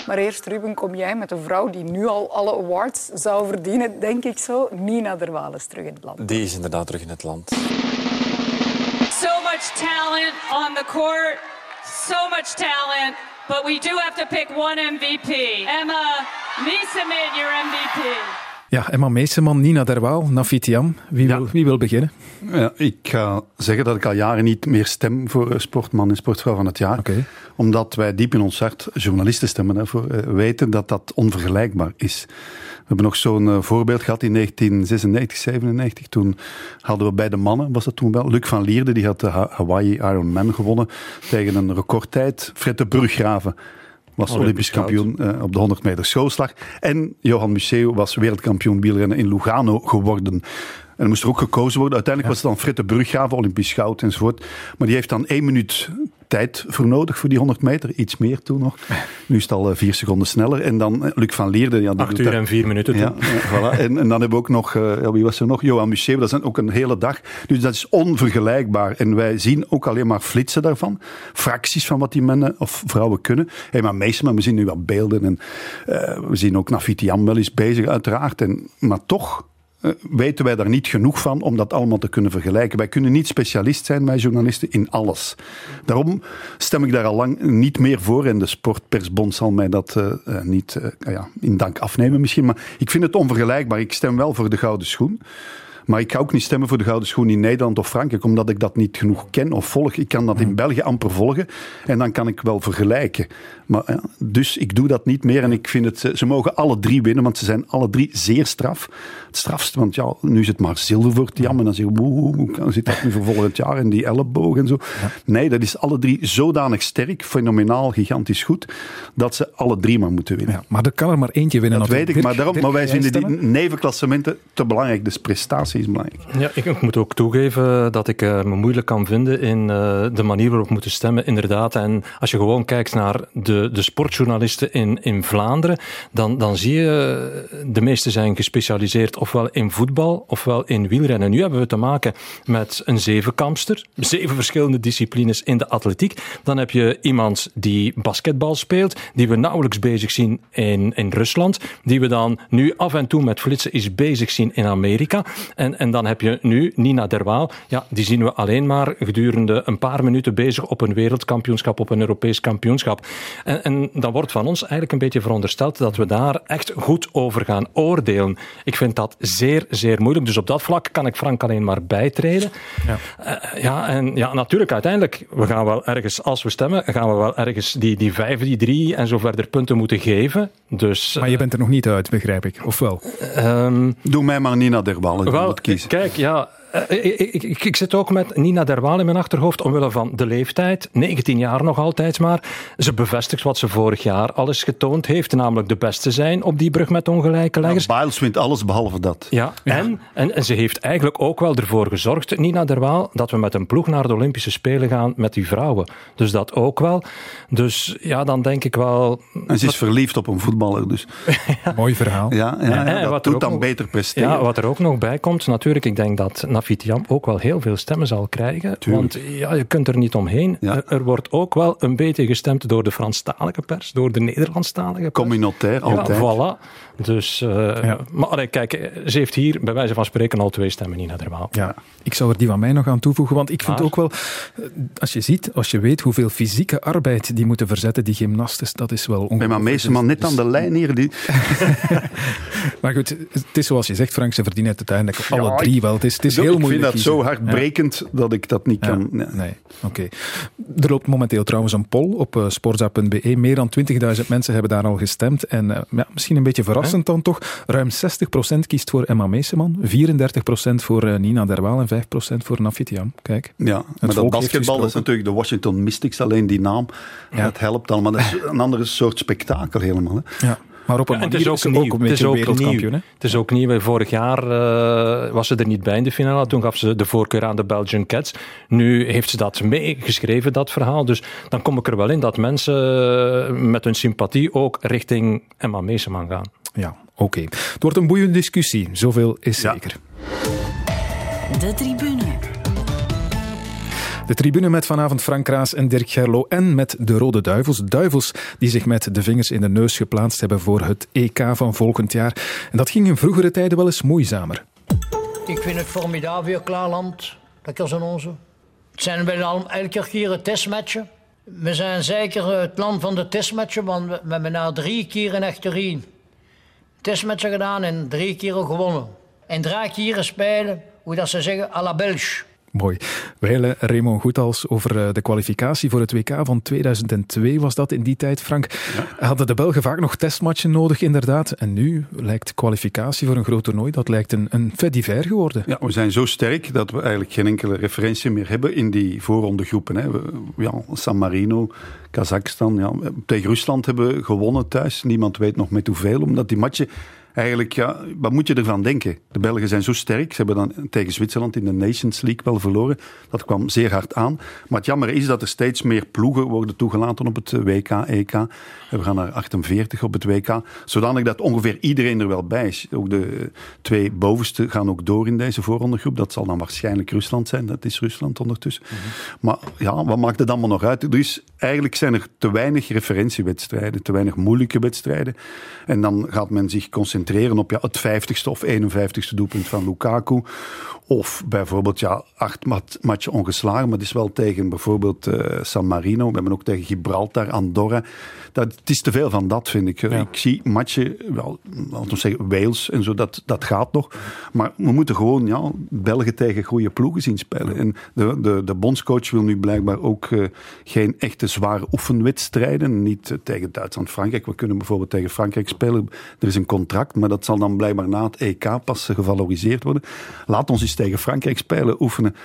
Maar eerst, Ruben, kom jij met een vrouw die nu al alle awards zou verdienen, denk ik zo. Nina Derwaal is terug in het land. Die is inderdaad terug in het land. So much talent on the court. So much talent. But we do have to pick one MVP. Emma Miesemin, your MVP. Ja, Emma Meeseman, Nina Derwaal, Nafitiam. Wie, wil, wie wil beginnen? Ja, ik ga zeggen dat ik al jaren niet meer stem voor sportman en sportvrouw van het jaar. Okay. Omdat wij diep in ons hart journalisten stemmen hè, voor, uh, weten dat dat onvergelijkbaar is. We hebben nog zo'n uh, voorbeeld gehad in 1996, 97. Toen hadden we bij de mannen, was dat toen wel, Luc van Lierde, die had de Hawaii Ironman gewonnen tegen een recordtijd. Fred de Bruggraven was Olympisch, Olympisch kampioen uh, op de 100 meter schoolslag. En Johan Museeuw was wereldkampioen wielrennen in Lugano geworden. En er moest er ook gekozen worden. Uiteindelijk ja. was het dan Fritte Bruggraven, Olympisch goud enzovoort. Maar die heeft dan één minuut tijd voor nodig voor die 100 meter. Iets meer toen nog. *laughs* Nu is het al uh, vier seconden sneller. En dan uh, Luc van Leerde. Ja, Acht uur en vier minuten ja, *laughs* voilà. en, en, dan hebben we ook nog, uh, ja, wie was er nog? Johan Museeuw. Dat is ook een hele dag. Dus dat is onvergelijkbaar. En wij zien ook alleen maar flitsen daarvan. Fracties van wat die mannen of vrouwen kunnen. Hey, maar meestal, maar we zien nu wat beelden. En we zien ook Nafitiam wel eens bezig uiteraard. En, maar toch weten wij daar niet genoeg van om dat allemaal te kunnen vergelijken. Wij kunnen niet specialist zijn, wij journalisten, in alles. Daarom stem ik daar al lang niet meer voor en de Sportpersbond zal mij dat uh, uh, niet ja, in dank afnemen misschien. Maar ik vind het onvergelijkbaar. Ik stem wel voor de gouden schoen. Maar ik ga ook niet stemmen voor de gouden schoen in Nederland of Frankrijk, omdat ik dat niet genoeg ken of volg. Ik kan dat in België amper volgen en dan kan ik wel vergelijken. Maar, ja, dus ik doe dat niet meer en ik vind het, ze mogen alle drie winnen, want ze zijn alle drie zeer straf. Het strafste, want ja, nu is het maar zilver voor Tiam en dan zeg je, hoe zit dat nu voor volgend jaar en die elleboog en zo. Ja. Nee, dat is alle drie zodanig sterk, fenomenaal, gigantisch goed, dat ze alle drie maar moeten winnen. Ja, maar er kan er maar eentje winnen. Dat weet ik, maar, daarom, maar wij vinden die nevenklassementen te belangrijk, dus prestatie Ja, ik, moet ook toegeven dat ik uh, me moeilijk kan vinden in uh, de manier waarop we moeten stemmen, inderdaad. En als je gewoon kijkt naar de, de sportjournalisten in, in Vlaanderen, dan, dan zie je de meeste zijn gespecialiseerd ofwel in voetbal ofwel in wielrennen. Nu hebben we te maken met een zevenkampster, zeven verschillende disciplines in de atletiek. Dan heb je iemand die basketbal speelt, die we nauwelijks bezig zien in, in Rusland, die we dan nu af en toe met flitsen is bezig zien in Amerika. En, en dan heb je nu Nina Derwaal, ja, die zien we alleen maar gedurende een paar minuten bezig op een wereldkampioenschap, op een Europees kampioenschap. En, en dan wordt van ons eigenlijk een beetje verondersteld dat we daar echt goed over gaan oordelen. Ik vind dat zeer, zeer moeilijk. Dus op dat vlak kan ik Frank alleen maar bijtreden. Ja, uh, ja en ja, natuurlijk, uiteindelijk, we gaan wel ergens, als we stemmen, gaan we wel ergens die, die vijf, die drie en zo verder punten moeten geven. Dus, maar je bent er nog niet uit, begrijp ik, of wel? Um, Doe mij maar Nina Derbal, ik Kijk, ja, ik, ik, ik, zit ook met Nina Derwaal in mijn achterhoofd omwille van de leeftijd. 19 jaar nog altijd maar. Ze bevestigt wat ze vorig jaar alles getoond heeft, namelijk de beste zijn op die brug met ongelijke leggers. Ja, Biles wint alles behalve dat. Ja, ja. En, en, en, ze heeft eigenlijk ook wel ervoor gezorgd, Nina Derwaal, dat we met een ploeg naar de Olympische Spelen gaan met die vrouwen. Dus dat ook wel. Dus ja, dan denk ik wel... En ze is verliefd op een voetballer, dus... Mooi verhaal. Ja, ja, ja, dat wat doet dan nog, beter presteren. Ja, wat er ook nog bij komt, natuurlijk, ik denk dat Nafitiam ook wel heel veel stemmen zal krijgen. Tuurlijk. Want ja, je kunt er niet omheen. Ja. Er, er, wordt ook wel een beetje gestemd door de Franstalige pers, door de Nederlandstalige pers. Communautair, altijd. Ja, voilà. Dus, uh, ja. maar allee, kijk, ze heeft hier bij wijze van spreken al twee stemmen, Nina Derwaal. Ja, ik zou er die van mij nog aan toevoegen, want ik vind maar. ook wel, als je ziet, als je weet hoeveel fysieke arbeid die moeten verzetten, die gymnastes, dat is wel ongelooflijk. Maar meestal man net aan de lijn hier. Die... *laughs* maar goed, het is zoals je zegt, Frank, ze verdienen het uiteindelijk alle ja, drie wel. Het is, het is heel ik moeilijk. Ik vind dat zo hardbrekend ja. dat ik dat niet kan. Nee, nee. oké. Okay. Er loopt momenteel trouwens een poll op uh. Meer dan 20.000 mensen hebben daar al gestemd. En uh, ja, misschien een beetje verrassend dan toch. Ruim 60% kiest voor Emma Meeseman, 34% voor uh, Nina Derwaal en 5% voor Nafitiam. Kijk. Ja, maar dat basketbal is natuurlijk de Washington Mystics, alleen die naam, ja. dat helpt allemaal. Dat is *laughs* een andere soort spektakel helemaal. Hè. Ja. Maar op een ja, het is ook, nieuw. ook een beetje het is ook wereldkampioen. Nieuw. Het is ook nieuw. Vorig jaar uh, was ze er niet bij in de finale. Toen gaf ze de voorkeur aan de Belgian Cats. Nu heeft ze dat meegeschreven, dat verhaal. Dus dan kom ik er wel in dat mensen met hun sympathie ook richting Emma Meeseman gaan. Ja, oké. Okay. Het wordt een boeiende discussie. Zoveel is ja. zeker. De tribune. De tribune met vanavond Frank Kraas en Dirk Gerlo en met de Rode Duivels. Duivels die zich met de vingers in de neus geplaatst hebben voor het EK van volgend jaar. En dat ging in vroegere tijden wel eens moeizamer. Ik vind het formidabel klaarland. Lekker zo'n onze. Het zijn bijna elke keer een testmatchen. We zijn zeker het land van de testmatchen, want we hebben na drie keer in achterin testmatchen gedaan en drie keer gewonnen. En drie keer spelen, hoe dat ze zeggen, à la Belge. Mooi. Wijle Raymond Goethals over de kwalificatie voor het WK van 2002 was dat in die tijd, Frank. Ja. Hadden de Belgen vaak nog testmatchen nodig, inderdaad. En nu lijkt kwalificatie voor een groot toernooi, dat lijkt een, een fait divers geworden. Ja, we zijn zo sterk dat we eigenlijk geen enkele referentie meer hebben in die voorrondegroepen. Hè. We, ja, San Marino, Kazachstan. Ja. Tegen Rusland hebben we gewonnen thuis. Niemand weet nog met hoeveel, omdat die matchen eigenlijk, ja, wat moet je ervan denken? De Belgen zijn zo sterk. Ze hebben dan tegen Zwitserland in de Nations League wel verloren. Dat kwam zeer hard aan. Maar het jammer is dat er steeds meer ploegen worden toegelaten op het WK, EK. We gaan naar 48 op het WK. Zodanig dat ongeveer iedereen er wel bij is. Ook de twee bovenste gaan ook door in deze voorrondegroep. Dat zal dan waarschijnlijk Rusland zijn. Dat is Rusland ondertussen. Mm -hmm. Maar ja, wat maakt het allemaal nog uit? Dus eigenlijk zijn er te weinig referentiewedstrijden. Te weinig moeilijke wedstrijden. En dan gaat men zich concentreren op ja, het 50ste of 51ste doelpunt van Lukaku. Of bijvoorbeeld ja, acht mat matchen ongeslagen. Maar het is wel tegen bijvoorbeeld uh, San Marino. We hebben ook tegen Gibraltar, Andorra. Dat, het is te veel van dat, vind ik. Ja. Ik zie matchen, wel, laten we zeggen Wales en zo, dat, dat gaat nog. Maar we moeten gewoon ja, Belgen tegen goede ploegen zien spelen. En de, de, de bondscoach wil nu blijkbaar ook uh, geen echte zware oefenwedstrijden. Niet uh, tegen Duitsland, Frankrijk. We kunnen bijvoorbeeld tegen Frankrijk spelen. Er is een contract, maar dat zal dan blijkbaar na het EK pas gevaloriseerd worden. Laat ons eens tegen Frankrijk spelen, oefenen.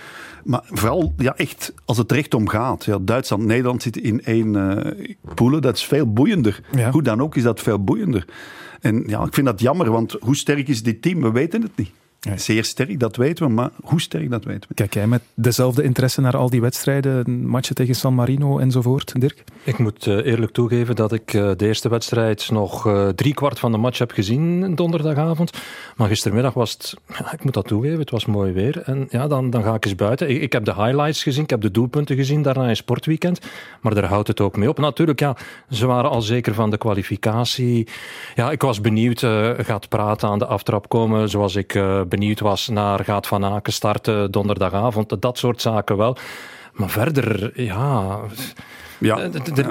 Maar vooral ja, echt als het recht om gaat. Ja, Duitsland, Nederland zitten in één uh, poelen. Dat is veel boeiender. Ja. Hoe dan ook is dat veel boeiender. En ja, ik vind dat jammer, want hoe sterk is dit team? We weten het niet. Zeer sterk, dat weten we, maar hoe sterk, dat weten we. Kijk jij met dezelfde interesse naar al die wedstrijden, matchen tegen San Marino enzovoort, Dirk? Ik moet uh, eerlijk toegeven dat ik uh, de eerste wedstrijd nog uh, drie kwart van de match heb gezien donderdagavond. Maar gistermiddag was het, ja, ik moet dat toegeven, het was mooi weer. En ja, dan, dan ga ik eens buiten. Ik, ik, heb de highlights gezien, ik heb de doelpunten gezien, daarna een sportweekend. Maar daar houdt het ook mee op. Natuurlijk, ja, ze waren al zeker van de kwalificatie. Ja, ik was benieuwd, gaat praten aan de aftrap komen, zoals ik benieuwd was naar gaat Van Aken starten donderdagavond. Dat soort zaken wel. Maar verder, ja... Ja,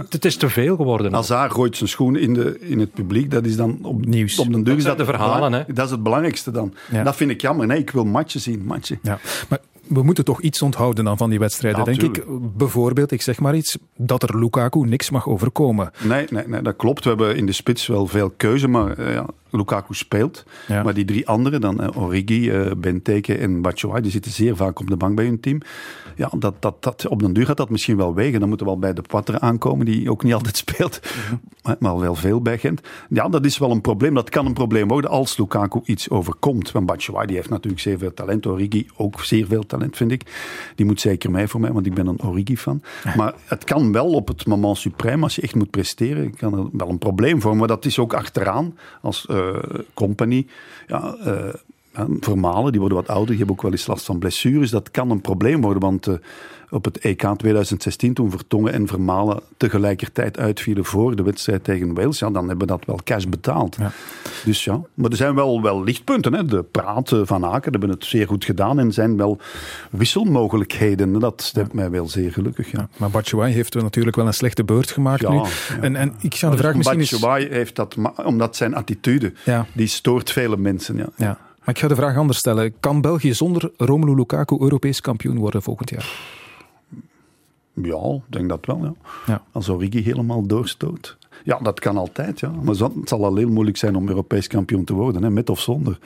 het is te veel geworden. Hazard gooit zijn schoenen in, de, in het publiek. Dat is dan op, Nieuws. op de deur. Dat zijn de verhalen. Hè? Dat is het belangrijkste dan. Ja. Dat vind ik jammer. Nee, ik wil matchen zien. Matchen. Ja. Maar we moeten toch iets onthouden dan van die wedstrijden, denk ik. Bijvoorbeeld, ik zeg maar iets, dat er Lukaku niks mag overkomen. Nee, nee, nee, dat klopt. We hebben in de spits wel veel keuze, maar uh, ja, Lukaku speelt. Ja. Maar die drie anderen, dan uh, Origi, uh, Benteke en Batshuayi, die zitten zeer vaak op de bank bij hun team. Ja, dat, dat, dat, op den duur gaat dat misschien wel wegen. Dan moeten we wel bij de Poitre aankomen, die ook niet *laughs* altijd speelt, maar wel veel bij Gent. Ja, dat is wel een probleem. Dat kan een probleem worden als Lukaku iets overkomt. Want Batshuayi die heeft natuurlijk zeer veel talent. Origi ook zeer veel talent, vind ik. Die moet zeker mee voor mij, want ik ben een Origi-fan. Ja. Maar het kan wel op het moment supreme, als je echt moet presteren, kan er wel een probleem vormen. Maar dat is ook achteraan, als uh, company. Ja, uh, Vermalen, die worden wat ouder, die hebben ook wel eens last van blessures. Dat kan een probleem worden, want uh, op het EK 2016, toen Vertongen en Vermalen tegelijkertijd uitvielen voor de wedstrijd tegen Wales, ja, dan hebben we dat wel cash betaald. Ja. Dus ja, maar er zijn wel, wel lichtpunten. Hè. De praten van Aken hebben het zeer goed gedaan en zijn wel wisselmogelijkheden. Dat stemt ja. mij wel zeer gelukkig. Ja. Ja, maar Batshuayi heeft natuurlijk wel een slechte beurt gemaakt nu. En, en ik zou de vraag misschien Batshuayi heeft dat, omdat zijn attitude, die stoort vele mensen. Ja. Maar ik ga de vraag anders stellen. Kan België zonder Romelu Lukaku Europees kampioen worden volgend jaar? Ja, ik denk dat wel. Ja. Ja. Als Origi helemaal doorstoot. Ja, dat kan altijd. Ja. Maar het zal al heel moeilijk zijn om Europees kampioen te worden, hè, met of zonder.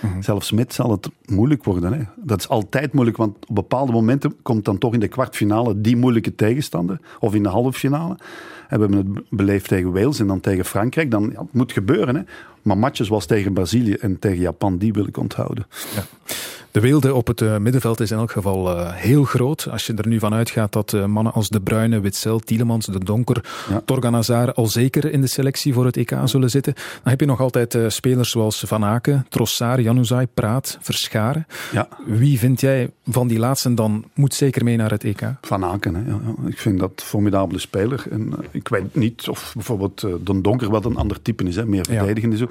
Mm-hmm. Zelfs met zal het moeilijk worden. Hè. Dat is altijd moeilijk, want op bepaalde momenten komt dan toch in de kwartfinale die moeilijke tegenstander. Of in de halve finale. En we hebben het beleefd tegen Wales en dan tegen Frankrijk. Dan, ja, het moet gebeuren. Hè. Maar matches zoals tegen Brazilië en tegen Japan, die wil ik onthouden. Ja. De weelde op het uh, middenveld is in elk geval uh, heel groot. Als je er nu van uitgaat dat uh, mannen als De Bruyne, Witzel, Tielemans, De Donker, ja. Torgan Hazard al zeker in de selectie voor het EK zullen zitten. Dan heb je nog altijd spelers zoals Van Aken, Trossard, Januzaj, Praat, Verscharen. Ja. Wie vind jij van die laatsten dan moet zeker mee naar het EK? Van Aken, hè. Ja, ik vind dat een formidabele speler. En ik weet niet of bijvoorbeeld De Donker wat een ander type is, hè. meer verdedigend en zo.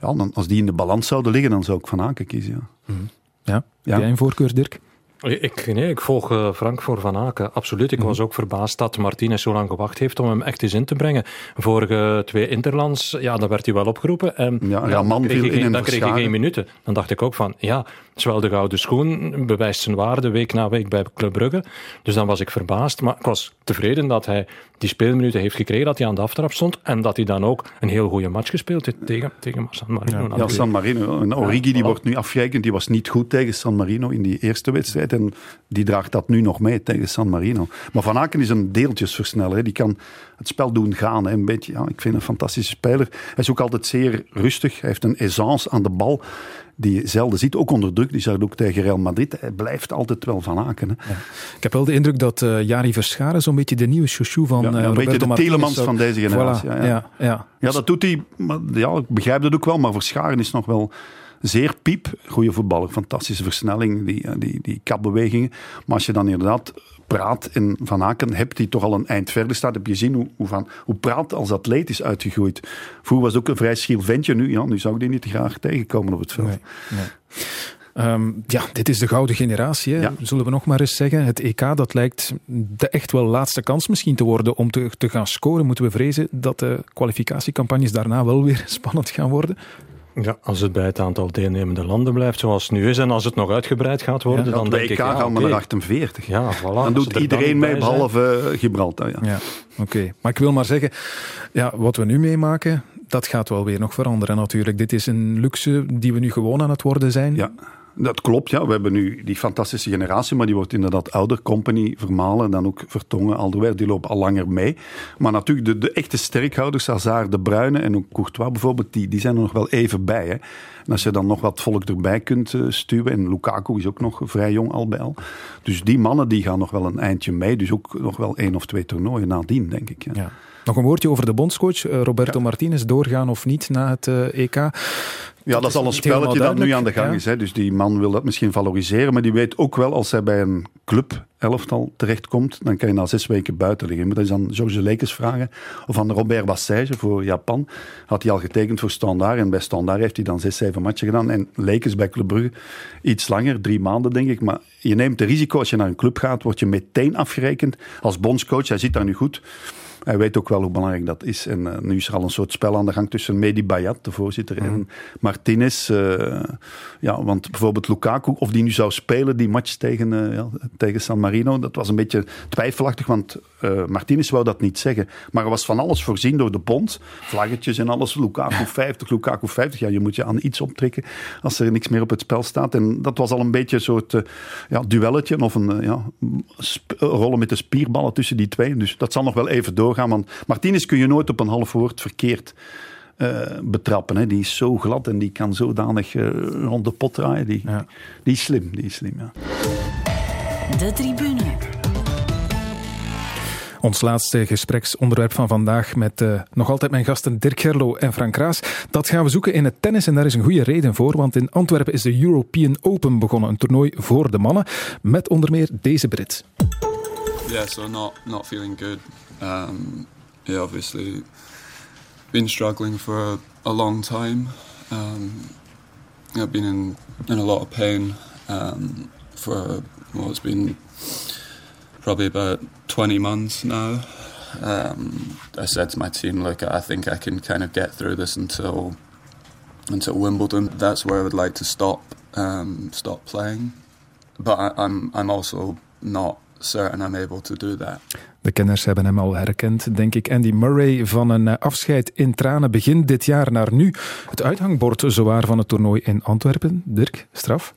Ja, dan, als die in de balans zouden liggen, dan zou ik Van Aken kiezen. Ja. Mm-hmm. Ja, heb jij een voorkeur, Dirk? Ik, nee, ik volg uh, Frank voor Van Aken, absoluut. Ik mm. was ook verbaasd dat Martinez zo lang gewacht heeft om hem echt eens in te brengen. Vorige twee Interlands, ja, dan werd hij wel opgeroepen. En ja, ja, man dan kreeg, viel hij, in dan kreeg hij geen minuten. Dan dacht ik ook van, ja, zowel de gouden schoen bewijst zijn waarde week na week bij Club Brugge. Dus dan was ik verbaasd. Maar ik was tevreden dat hij die speelminuten heeft gekregen, dat hij aan de aftrap stond. En dat hij dan ook een heel goede match gespeeld heeft tegen, tegen San Marino. Ja, ja San Marino. En Origi die voilà. wordt nu afgerekend. Die was niet goed tegen San Marino in die eerste wedstrijd. En die draagt dat nu nog mee tegen San Marino. Maar Van Aken is een deeltjesversneller. Die kan het spel doen gaan. Een beetje, ja, ik vind een fantastische speler. Hij is ook altijd zeer rustig. Hij heeft een aisance aan de bal die je zelden ziet, ook onder druk. Die zag ook tegen Real Madrid. Hij blijft altijd wel van haken. Hè. Ja. Ik heb wel de indruk dat uh, Jari Verscharen zo'n beetje de nieuwe chouchou van ja, ja, uh, Een beetje de Telemans van deze generatie. Voilà. Ja, ja. Ja, ja. dat doet hij. Maar, ja, ik begrijp dat ook wel. Maar Verscharen is nog wel zeer piep. Goede voetballer, fantastische versnelling, die, die, die kapbewegingen. Maar als je dan inderdaad Praat en Van Aken hebt, die toch al een eind verder staat, heb je gezien hoe, hoe, van, hoe Praat als atleet is uitgegroeid. Vroeger was het ook een vrij schiel ventje, nu, ja, nu zou ik die niet graag tegenkomen op het veld. Nee, nee. Um, ja, dit is de gouden generatie, ja. zullen we nog maar eens zeggen. Het EK, dat lijkt de echt wel laatste kans misschien te worden om te, te gaan scoren. Moeten we vrezen dat de kwalificatiecampagnes daarna wel weer *laughs* spannend gaan worden? Ja, als het bij het aantal deelnemende landen blijft zoals het nu is en als het nog uitgebreid gaat worden, ja, dan denk EK ik... gaan we okay. naar 48. Ja, voilà, dan doet iedereen dan mee, behalve uh, Gibraltar. Ja, ja oké. Okay. Maar ik wil maar zeggen, ja, wat we nu meemaken, dat gaat wel weer nog veranderen natuurlijk. Dit is een luxe die we nu gewoon aan het worden zijn. Ja. Dat klopt, ja. We hebben nu die fantastische generatie, maar die wordt inderdaad ouder. Company, Vermalen, dan ook Vertongen, Alderweireld, die lopen al langer mee. Maar natuurlijk, de, de echte sterkhouders, Hazard, De Bruyne en ook Courtois bijvoorbeeld, die, die zijn er nog wel even bij. Hè. En als je dan nog wat volk erbij kunt uh, stuwen, en Lukaku is ook nog vrij jong al bij al. Dus die mannen die gaan nog wel een eindje mee. Dus ook nog wel één of twee toernooien nadien, denk ik. Ja. ja. Nog een woordje over de bondscoach, eh, Roberto ja. Martinez, doorgaan of niet na het uh, EK. Ja, dat is al een spelletje dat nu aan de gang ja. is. Hè. Dus die man wil dat misschien valoriseren, maar die weet ook wel als hij bij een club elftal terechtkomt, dan kan je na zes weken buiten liggen. Maar dat is aan George Lekes vragen. Of aan Robert Bassage voor Japan. Had hij al getekend voor Standaard. En bij Standaard heeft hij dan zes, zeven matchen gedaan. En Lekes bij Club Brugge iets langer, drie maanden denk ik. Maar je neemt de risico als je naar een club gaat, word je meteen afgerekend als bondscoach. Hij zit daar nu goed. Hij weet ook wel hoe belangrijk dat is. En uh, nu is er al een soort spel aan de gang tussen Medi Bayat, de voorzitter, mm. en Martinez. Uh, ja, want bijvoorbeeld Lukaku, of die nu zou spelen, die match tegen, uh, ja, tegen San Marino, dat was een beetje twijfelachtig, want Martinez wou dat niet zeggen. Maar er was van alles voorzien door de bond. Vlaggetjes en alles. Lukaku 50, Lukaku 50. Ja, je moet je aan iets optrekken als er niks meer op het spel staat. En dat was al een beetje een soort ja, duelletje of een ja, rollen met de spierballen tussen die twee. Dus dat zal nog wel even door doorgaan. Want Martinez kun je nooit op een half woord verkeerd uh, betrappen. Hè. Die is zo glad en die kan zodanig uh, rond de pot draaien. Die, ja. die is slim, die is slim, ja. De tribune. Ons laatste gespreksonderwerp van vandaag met uh, nog altijd mijn gasten Dirk Gerlo en Frank Raas. Dat gaan we zoeken in het tennis en daar is een goede reden voor, want in Antwerpen is de European Open begonnen, een toernooi voor de mannen, met onder meer deze Brit. Yeah, so not, not feeling good. Um, yeah, obviously been struggling for a, a long time. Um, I've been in, in a lot of pain um, for well, it's been probably about 20 months now. Um, I said to my team, look, I think I can kind of get through this until until Wimbledon. That's where I would like to stop um, stop playing. But I, I'm I'm also not certain I'm able to do that. De kenners hebben hem al herkend, denk ik. Andy Murray van een eh, afscheid in tranen begin dit jaar naar nu. Het uithangbord zowaar van het toernooi in Antwerpen. Dirk, straf?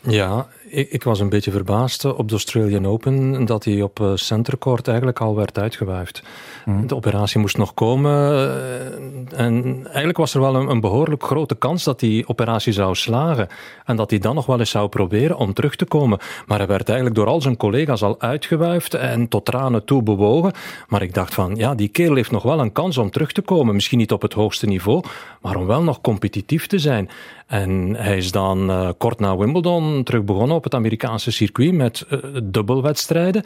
Ja, ik, ik, was een beetje verbaasd op de Australian Open dat hij op uh, centercourt eigenlijk al werd uitgewuifd. Mm. De operatie moest nog komen uh, en eigenlijk was er wel een, een, behoorlijk grote kans dat die operatie zou slagen en dat hij dan nog wel eens zou proberen om terug te komen. Maar hij werd eigenlijk door al zijn collega's al uitgewuifd en tot tranen toe bewogen. Maar ik dacht van, ja, die kerel heeft nog wel een kans om terug te komen. Misschien niet op het hoogste niveau, maar om wel nog competitief te zijn. En hij is dan uh, kort na Wimbledon terug begonnen op het Amerikaanse circuit met uh, dubbelwedstrijden.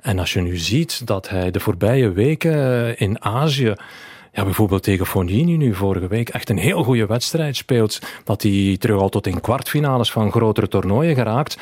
En als je nu ziet dat hij de voorbije weken uh, in Azië ja, bijvoorbeeld tegen Fognini nu vorige week echt een heel goede wedstrijd speelt. Dat hij terug al tot in kwartfinales van grotere toernooien geraakt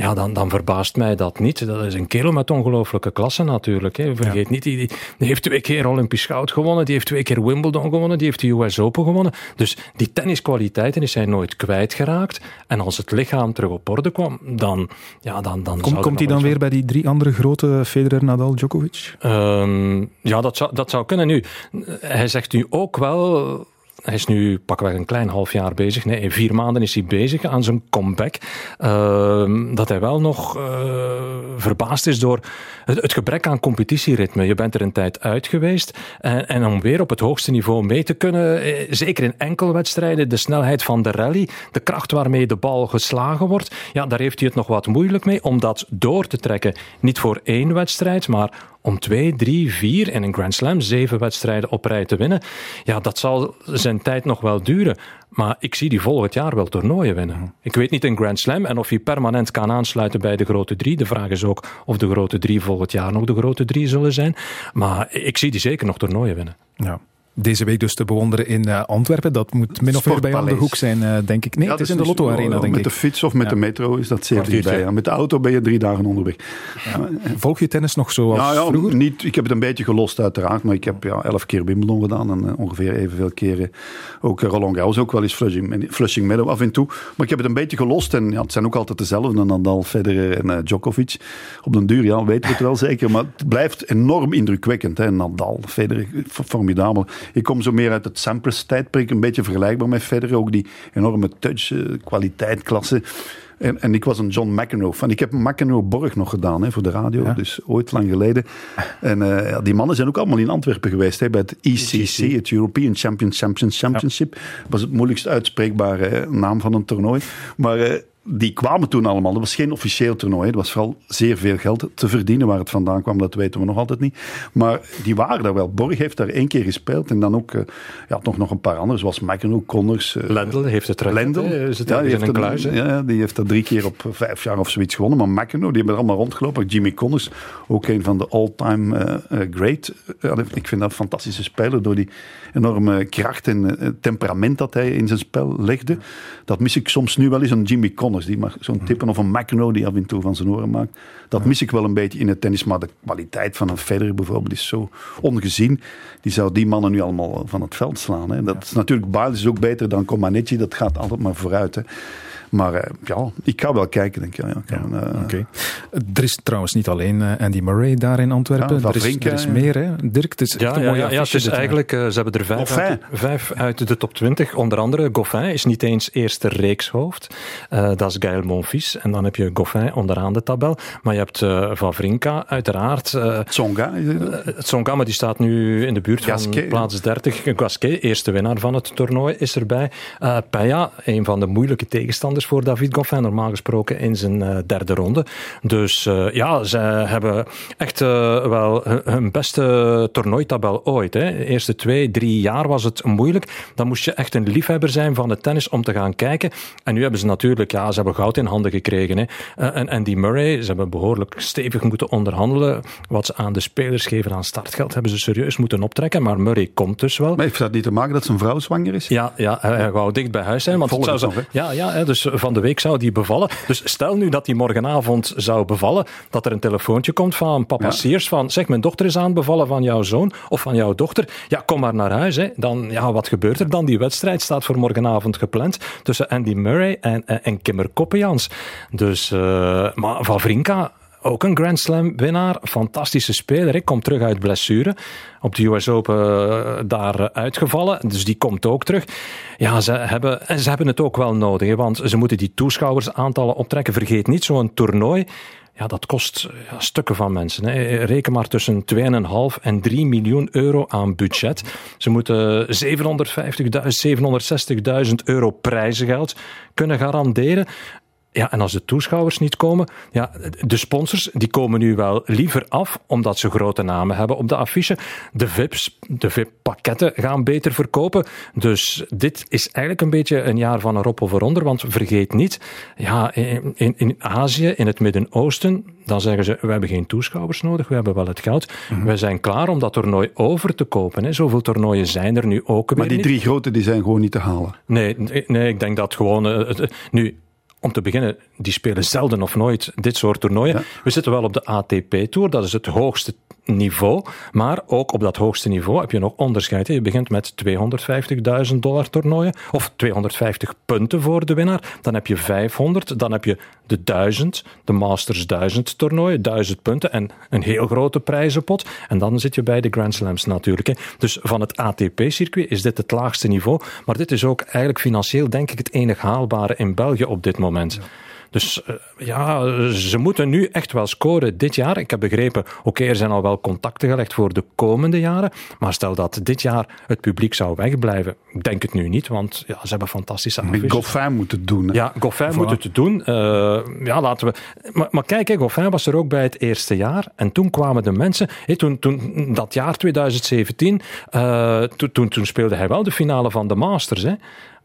ja, dan, dan verbaast mij dat niet. Dat is een kerel met ongelooflijke klasse natuurlijk. Hè. Vergeet ja. niet, die, die, heeft twee keer Olympisch goud gewonnen, die heeft twee keer Wimbledon gewonnen, die heeft de US Open gewonnen. Dus die tenniskwaliteiten is hij nooit kwijtgeraakt. En als het lichaam terug op orde kwam, dan... Ja, dan, dan Kom, komt hij dan weer bij die drie andere grote, Federer, Nadal, Djokovic? Um, ja, dat zou, dat zou kunnen. Nu, hij zegt nu ook wel hij is nu pakweg een klein half jaar bezig. Nee, in vier maanden is hij bezig aan zijn comeback. Uh, dat hij wel nog uh, verbaasd is door het, gebrek aan competitieritme. Je bent er een tijd uit geweest. En, en, om weer op het hoogste niveau mee te kunnen, eh, zeker in enkelwedstrijden, de snelheid van de rally, de kracht waarmee de bal geslagen wordt, ja, daar heeft hij het nog wat moeilijk mee om dat door te trekken. Niet voor één wedstrijd, maar om twee, drie, vier en een Grand Slam zeven wedstrijden op rij te winnen. Ja, dat zal zijn tijd nog wel duren. Maar ik zie die volgend jaar wel toernooien winnen. Ik weet niet in Grand Slam en of hij permanent kan aansluiten bij de grote drie. De vraag is ook of de grote drie volgend jaar nog de grote drie zullen zijn. Maar ik zie die zeker nog toernooien winnen. Ja. Deze week dus te bewonderen in uh, Antwerpen. Dat moet min of meer bij aan de hoek zijn, uh, denk ik. Nee, ja, het is in de Lotto Arena, denk met ik. Met de fiets of met ja. de metro is dat zeer dichtbij. Met de auto ben je drie dagen onderweg. Ja. Volg je tennis nog zoals ja, vroeger? Niet, ik heb het een beetje gelost uiteraard, maar ik heb ja, elf keer Wimbledon gedaan en uh, ongeveer evenveel keren ook Roland Garros, ook wel eens Flushing, Flushing Meadow af en toe. Maar ik heb het een beetje gelost en ja, het zijn ook altijd dezelfde, Nadal, Federer en Djokovic. Op den duur, ja, weten we het wel zeker, maar het blijft enorm indrukwekkend. Hè. Nadal, Federer, formidabel. Ik kom zo meer uit het Sampras tijdperk, een beetje vergelijkbaar met Federer. Ook die enorme touch, kwaliteit, klasse. En, en ik was een John McEnroe fan. Ik heb McEnroe Borg nog gedaan hè, voor de radio, dus ooit lang geleden. En uh, die mannen zijn ook allemaal in Antwerpen geweest hè, bij het ECC, het European Champions Champions Championship. Dat was het moeilijkst uitspreekbare naam van een toernooi. Maar uh, die kwamen toen allemaal. Dat was geen officieel toernooi. Het was vooral zeer veel geld te verdienen. Waar het vandaan kwam, dat weten we nog altijd niet. Maar die waren daar wel. Borg heeft daar één keer gespeeld. En dan ook uh, ja, nog, nog een paar anderen, zoals McEnroe, Connors. Uh, Lendl heeft het terug. Lendl. Is het ja, die heeft een kluis, ja, die heeft dat drie keer op vijf jaar of zoiets gewonnen. Maar McEnroe, die hebben er allemaal rondgelopen. Jimmy Connors, ook een van de all-time uh, great. ik vind dat een fantastische speler door die enorme kracht en temperament dat hij in zijn spel legde. Dat mis ik soms nu wel eens aan Jimmy Connors. Die maar zo'n tippen of een McEnroe die af en toe van zijn oren maakt. Dat mis ik wel een beetje in het tennis. Maar de kwaliteit van een Federer bijvoorbeeld is zo ongezien. Die zou die mannen nu allemaal van het veld slaan. Hè. Dat is natuurlijk, Biles is ook beter dan Comaneci. Dat gaat altijd maar vooruit. Hè. Maar uh, ja, ik ga wel kijken, denk ik. Ja, ja, uh, okay. Er is trouwens niet alleen uh, Andy Murray daar in Antwerpen. er, is, er is meer, hè? Dirk. Het is ja, ja, ja, ja, het is eigenlijk, ze hebben er vijf uit, vijf uit, de top 20. Onder andere Goffin is niet eens eerste reekshoofd. dat is Gaël Monfils. En dan heb je Goffin onderaan de tabel. Maar je hebt Vavrinka, uiteraard. Tsonga. Tsonga, maar die staat nu in de buurt Gasquet, van plaats 30. Gasquet, eerste winnaar van het toernooi, is erbij. Uh, Peja, een van de moeilijke tegenstanders voor David Goffin, normaal gesproken in zijn uh, derde ronde. Dus uh, ja, ze hebben echt uh, wel hun beste toernooitabel ooit. Hè. De eerste twee, drie jaar was het moeilijk. Dan moest je echt een liefhebber zijn van het tennis om te gaan kijken. En nu hebben ze natuurlijk, ja, ze hebben goud in handen gekregen. Hè. en Andy Murray, ze hebben behoorlijk stevig moeten onderhandelen. Wat ze aan de spelers geven aan startgeld, hebben ze serieus moeten optrekken. Maar Murray komt dus wel. Maar heeft dat niet te maken dat zijn vrouw zwanger is? Ja, ja hij wou dicht bij huis zijn. Want zou zo, ja, ja, dus van de week zou die bevallen. Dus stel nu dat die morgenavond zou bevallen, dat er een telefoontje komt van papa ja. Sears van zeg, mijn dochter is aanbevallen van jouw zoon of van jouw dochter. Ja, kom maar naar huis. Hè. Dan, ja, wat gebeurt er dan? Die wedstrijd staat voor morgenavond gepland tussen Andy Murray en, en, en Kimmer Koppejans. Dus, uh, maar Vavrinka, ook een Grand Slam winnaar. Fantastische speler. Ik kom terug uit blessure. Op de US Open uh, daar uitgevallen. Dus die komt ook terug. Ja, ze hebben, en ze hebben het ook wel nodig. Want ze moeten die toeschouwersaantallen optrekken. Vergeet niet, zo'n toernooi. Ja, dat kost ja, stukken van mensen. Hè. Reken maar tussen 2,5 en 3 miljoen euro aan budget. Ze moeten 750.000, 760.000 euro prijzengeld kunnen garanderen. Ja, en als de toeschouwers niet komen, ja, de sponsors die komen nu wel liever af, omdat ze grote namen hebben op de affiche. De VIP's, de VIP-pakketten gaan beter verkopen. Dus dit is eigenlijk een beetje een jaar van erop of eronder, want vergeet niet, ja, in, in Azië, in het Midden-Oosten, dan zeggen ze, we hebben geen toeschouwers nodig, we hebben wel het geld. Mm We zijn klaar om dat toernooi over te kopen. Hè. Zoveel toernooien zijn er nu ook Maar die niet. drie grote, die zijn gewoon niet te halen? Nee, nee ik denk dat gewoon... Uh, nu, om te beginnen, die spelen zelden of nooit dit soort toernooien. Ja. We zitten wel op de ATP-tour, dat is het hoogste niveau. Maar ook op dat hoogste niveau heb je nog onderscheid. Je begint met 250.000 dollar toernooien, of 250 punten voor de winnaar. Dan heb je 500, dan heb je de 1000, de Masters 1000 toernooien, 1000 punten en een heel grote prijzenpot. En dan zit je bij de Grand Slams natuurlijk. Dus van het ATP-circuit is dit het laagste niveau. Maar dit is ook eigenlijk financieel, denk ik, het enig haalbare in België op dit moment. Ja. Dus uh, ja, ze moeten nu echt wel scoren dit jaar. Ik heb begrepen, oké, okay, er zijn al wel contacten gelegd voor de komende jaren. Maar stel dat dit jaar het publiek zou wegblijven. Ik denk het nu niet, want ja, ze hebben fantastische affiches. Goffin moet het doen. Hè? Ja, Goffin moet het doen. Uh, ja, laten we... Maar, maar kijk, hè, Goffin was er ook bij het eerste jaar. En toen kwamen de mensen... Hey, toen, toen, dat jaar 2017, uh, toen, toen, toen speelde hij wel de finale van de Masters. Hè.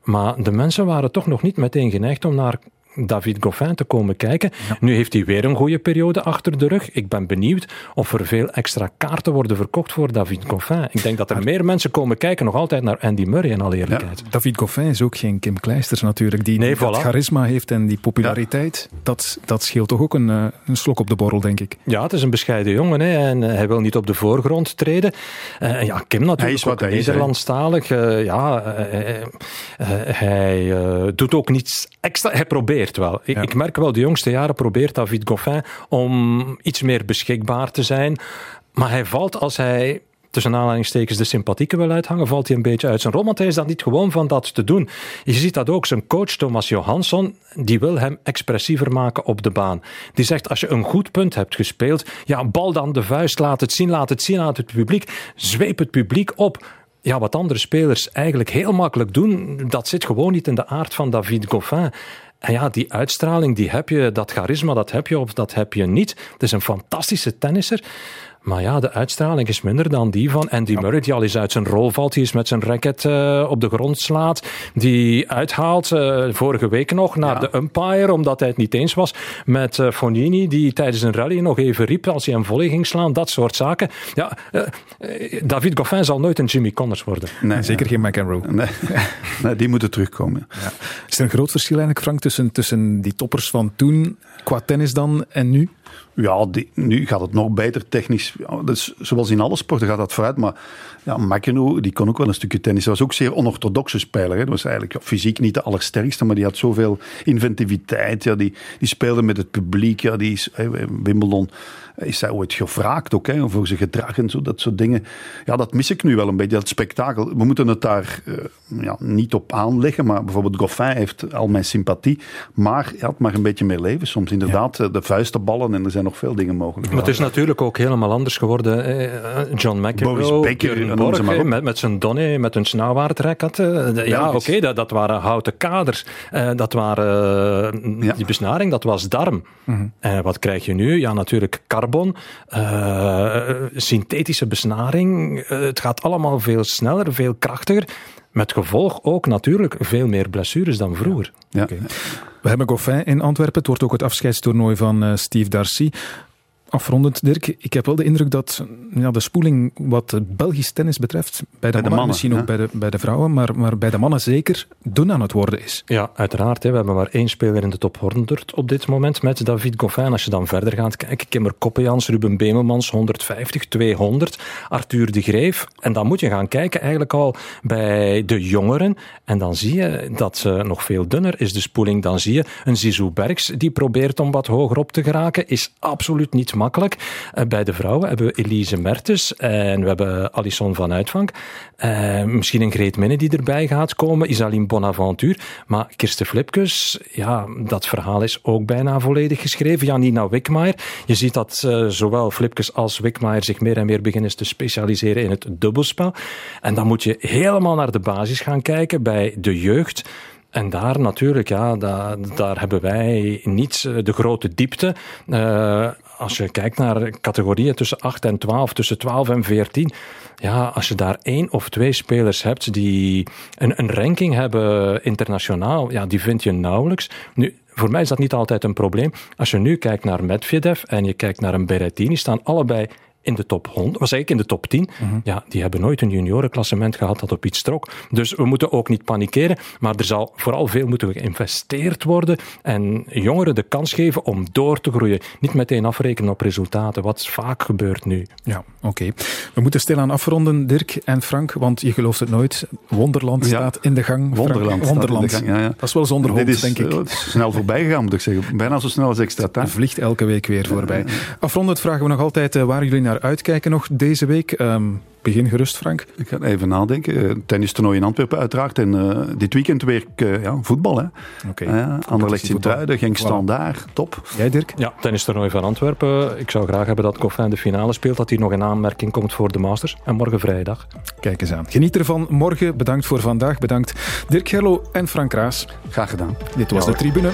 Maar de mensen waren toch nog niet meteen geneigd om naar David Goffin te komen kijken. Ja. Nu heeft hij weer een goede periode achter de rug. Ik ben benieuwd of er veel extra kaarten worden verkocht voor David Goffin. Ik denk dat er meer mensen komen kijken nog altijd naar Andy Murray in alle eerlijkheid. Ja, David Goffin is ook geen Kim Kleisters natuurlijk, die, nee, voilà. dat charisma heeft en die populariteit. Ja. Dat, dat scheelt toch ook een, een, slok op de borrel, denk ik. Ja, het is een bescheiden jongen hè, en hij wil niet op de voorgrond treden. Uh, ja, Kim natuurlijk hij is wat Nederlandstalig. Uh, ja, uh, hij doet ook niets extra. Hij probeert wel. Ja. Ik merk wel, de jongste jaren probeert David Goffin om iets meer beschikbaar te zijn. Maar hij valt als hij tussen aanhalingstekens de sympathieke wil uithangen, valt hij een beetje uit zijn rol, want hij is dat niet gewoon van dat te doen. Je ziet dat ook, zijn coach Thomas Johansson, die wil hem expressiever maken op de baan. Die zegt, als je een goed punt hebt gespeeld, ja, bal dan de vuist, laat het zien, laat het zien aan het publiek, zweep het publiek op ja, wat andere spelers eigenlijk heel makkelijk doen, dat zit gewoon niet in de aard van David Goffin. En ja, die uitstraling, die heb je, dat charisma, dat heb je of dat heb je niet. Het is een fantastische tennisser. Maar ja, de uitstraling is minder dan die van Andy Murray, die al eens uit zijn rol valt. Die is met zijn racket uh, op de grond slaat. Die uithaalt, uh, vorige week nog, naar ja. de umpire, omdat hij het niet eens was met uh, Fonini, die tijdens een rally nog even riep als hij hem volley ging slaan. Dat soort zaken. Ja, David Goffin zal nooit een Jimmy Connors worden. Nee, zeker geen McEnroe. Nee. *laughs* nee, die moeten terugkomen. Ja. Is er een groot verschil eigenlijk, Frank, tussen, tussen die toppers van toen, qua tennis dan, en nu? Ja, die, nu gaat het nog beter technisch. Dus, zoals in alle sporten gaat dat vooruit. Maar ja, McEnroe, die kon ook wel een stukje tennis. Hij was ook zeer onorthodoxe speler. Hè. Dat was eigenlijk ja, fysiek niet de allersterkste, maar die had zoveel inventiviteit. Ja, die, die speelde met het publiek. Ja, die is, Wimbledon is hij ooit gevraagd ook, hè, voor zijn gedrag en zo, dat soort dingen. Ja, dat mis ik nu wel een beetje, dat spektakel. We moeten het daar uh, ja, niet op aanleggen, maar bijvoorbeeld Goffin heeft al mijn sympathie, maar ja, het mag een beetje meer leven soms. Inderdaad, ja. de vuisten en er zijn nog veel dingen mogelijk. Maar het is natuurlijk ook helemaal anders geworden. Eh, John McEnroe, Boris Becker, Borg, maar met, met zijn donne, met een snauwaardrekat. Ja, ja oké, okay, dat, dat waren houten kaders. Uh, dat waren, uh, die besnaring, dat was darm. Mm -hmm. En wat krijg je nu? Ja, natuurlijk carbon, uh, synthetische besnaring. Uh, het gaat allemaal veel sneller, veel krachtiger. Met gevolg ook natuurlijk veel meer blessures dan vroeger. Ja. Okay. We hebben Goffin in Antwerpen. Het wordt ook het afscheidstoernooi van uh, Steve Darcy. Afrondend, Dirk, ik heb wel de indruk dat ja, de spoeling wat Belgisch tennis betreft, bij de, bij mannen, de mannen, misschien ook bij de, bij de vrouwen, maar, maar bij de mannen zeker, dun aan het worden is. Ja, uiteraard. Hè. We hebben maar één speler in de top 100 op dit moment met David Goffin. Als je dan verder gaat kijken, Kimmer Koppejans, Ruben Bemelmans, 150, 200, Arthur de Greef. En dan moet je gaan kijken eigenlijk al bij de jongeren. En dan zie je dat ze nog veel dunner is, de spoeling. Dan zie je een Zizou Bergs die probeert om wat hoger op te geraken, is absoluut niet makkelijk. Bij de vrouwen hebben we Elise Mertens en we hebben Alison van Uitvank. Uh, misschien een Greet Minne die erbij gaat komen, Isaline Bonaventure. Maar Kirsten Flipkes, ja, dat verhaal is ook bijna volledig geschreven. Janina Wickmaier. Je ziet dat uh, zowel Flipkes als Wickmaier zich meer en meer beginnen te specialiseren in het dubbelspel. En dan moet je helemaal naar de basis gaan kijken bij de jeugd. En daar natuurlijk, ja, daar, hebben wij niet de grote diepte. Als je kijkt naar categorieën tussen 8 en 12, tussen 12 en 14. Ja, als je daar één of twee spelers hebt die een, een ranking hebben internationaal, ja, die vind je nauwelijks. Nu, voor mij is dat niet altijd een probleem. Als je nu kijkt naar Medvedev en je kijkt naar een Berrettini, staan allebei in de top 100, was eigenlijk in de top 10. Mm -hmm. Ja, die hebben nooit een juniorenklassement gehad dat op iets trok. Dus we moeten ook niet panikeren, maar er zal vooral veel moeten geïnvesteerd worden en jongeren de kans geven om door te groeien. Niet meteen afrekenen op resultaten, wat vaak gebeurt nu. Ja, oké. Okay. We moeten stilaan afronden, Dirk en Frank, want je gelooft het nooit. Wonderland ja. staat in de gang. Wonderland. Wonderland. De gang, ja, ja. Dat is wel zonder hond, is, denk ik. Het is snel voorbij gegaan, moet ik zeggen. Bijna zo snel als extra tijd. *laughs* vliegt elke week weer voorbij. Afrondend vragen we nog altijd uh, waar jullie naar uitkijken nog deze week. Um, begin gerust, Frank. Ik ga even nadenken. Tennistoernooi in Antwerpen uiteraard. En uh, dit weekend weer uh, ja, voetbal. Hè. Okay. Uh, Anderlecht in Truiden, Genk Standaard. Top. Jij, Dirk? Ja, tennistoernooi van Antwerpen. Ik zou graag hebben dat Coffin de finale speelt. Dat hij nog in aanmerking komt voor de Masters. En morgen vrijdag. Kijk eens aan. Geniet ervan. Morgen. Bedankt voor vandaag. Bedankt Dirk Gerlo en Frank Raas. Graag gedaan. Dit was ja, de Tribune.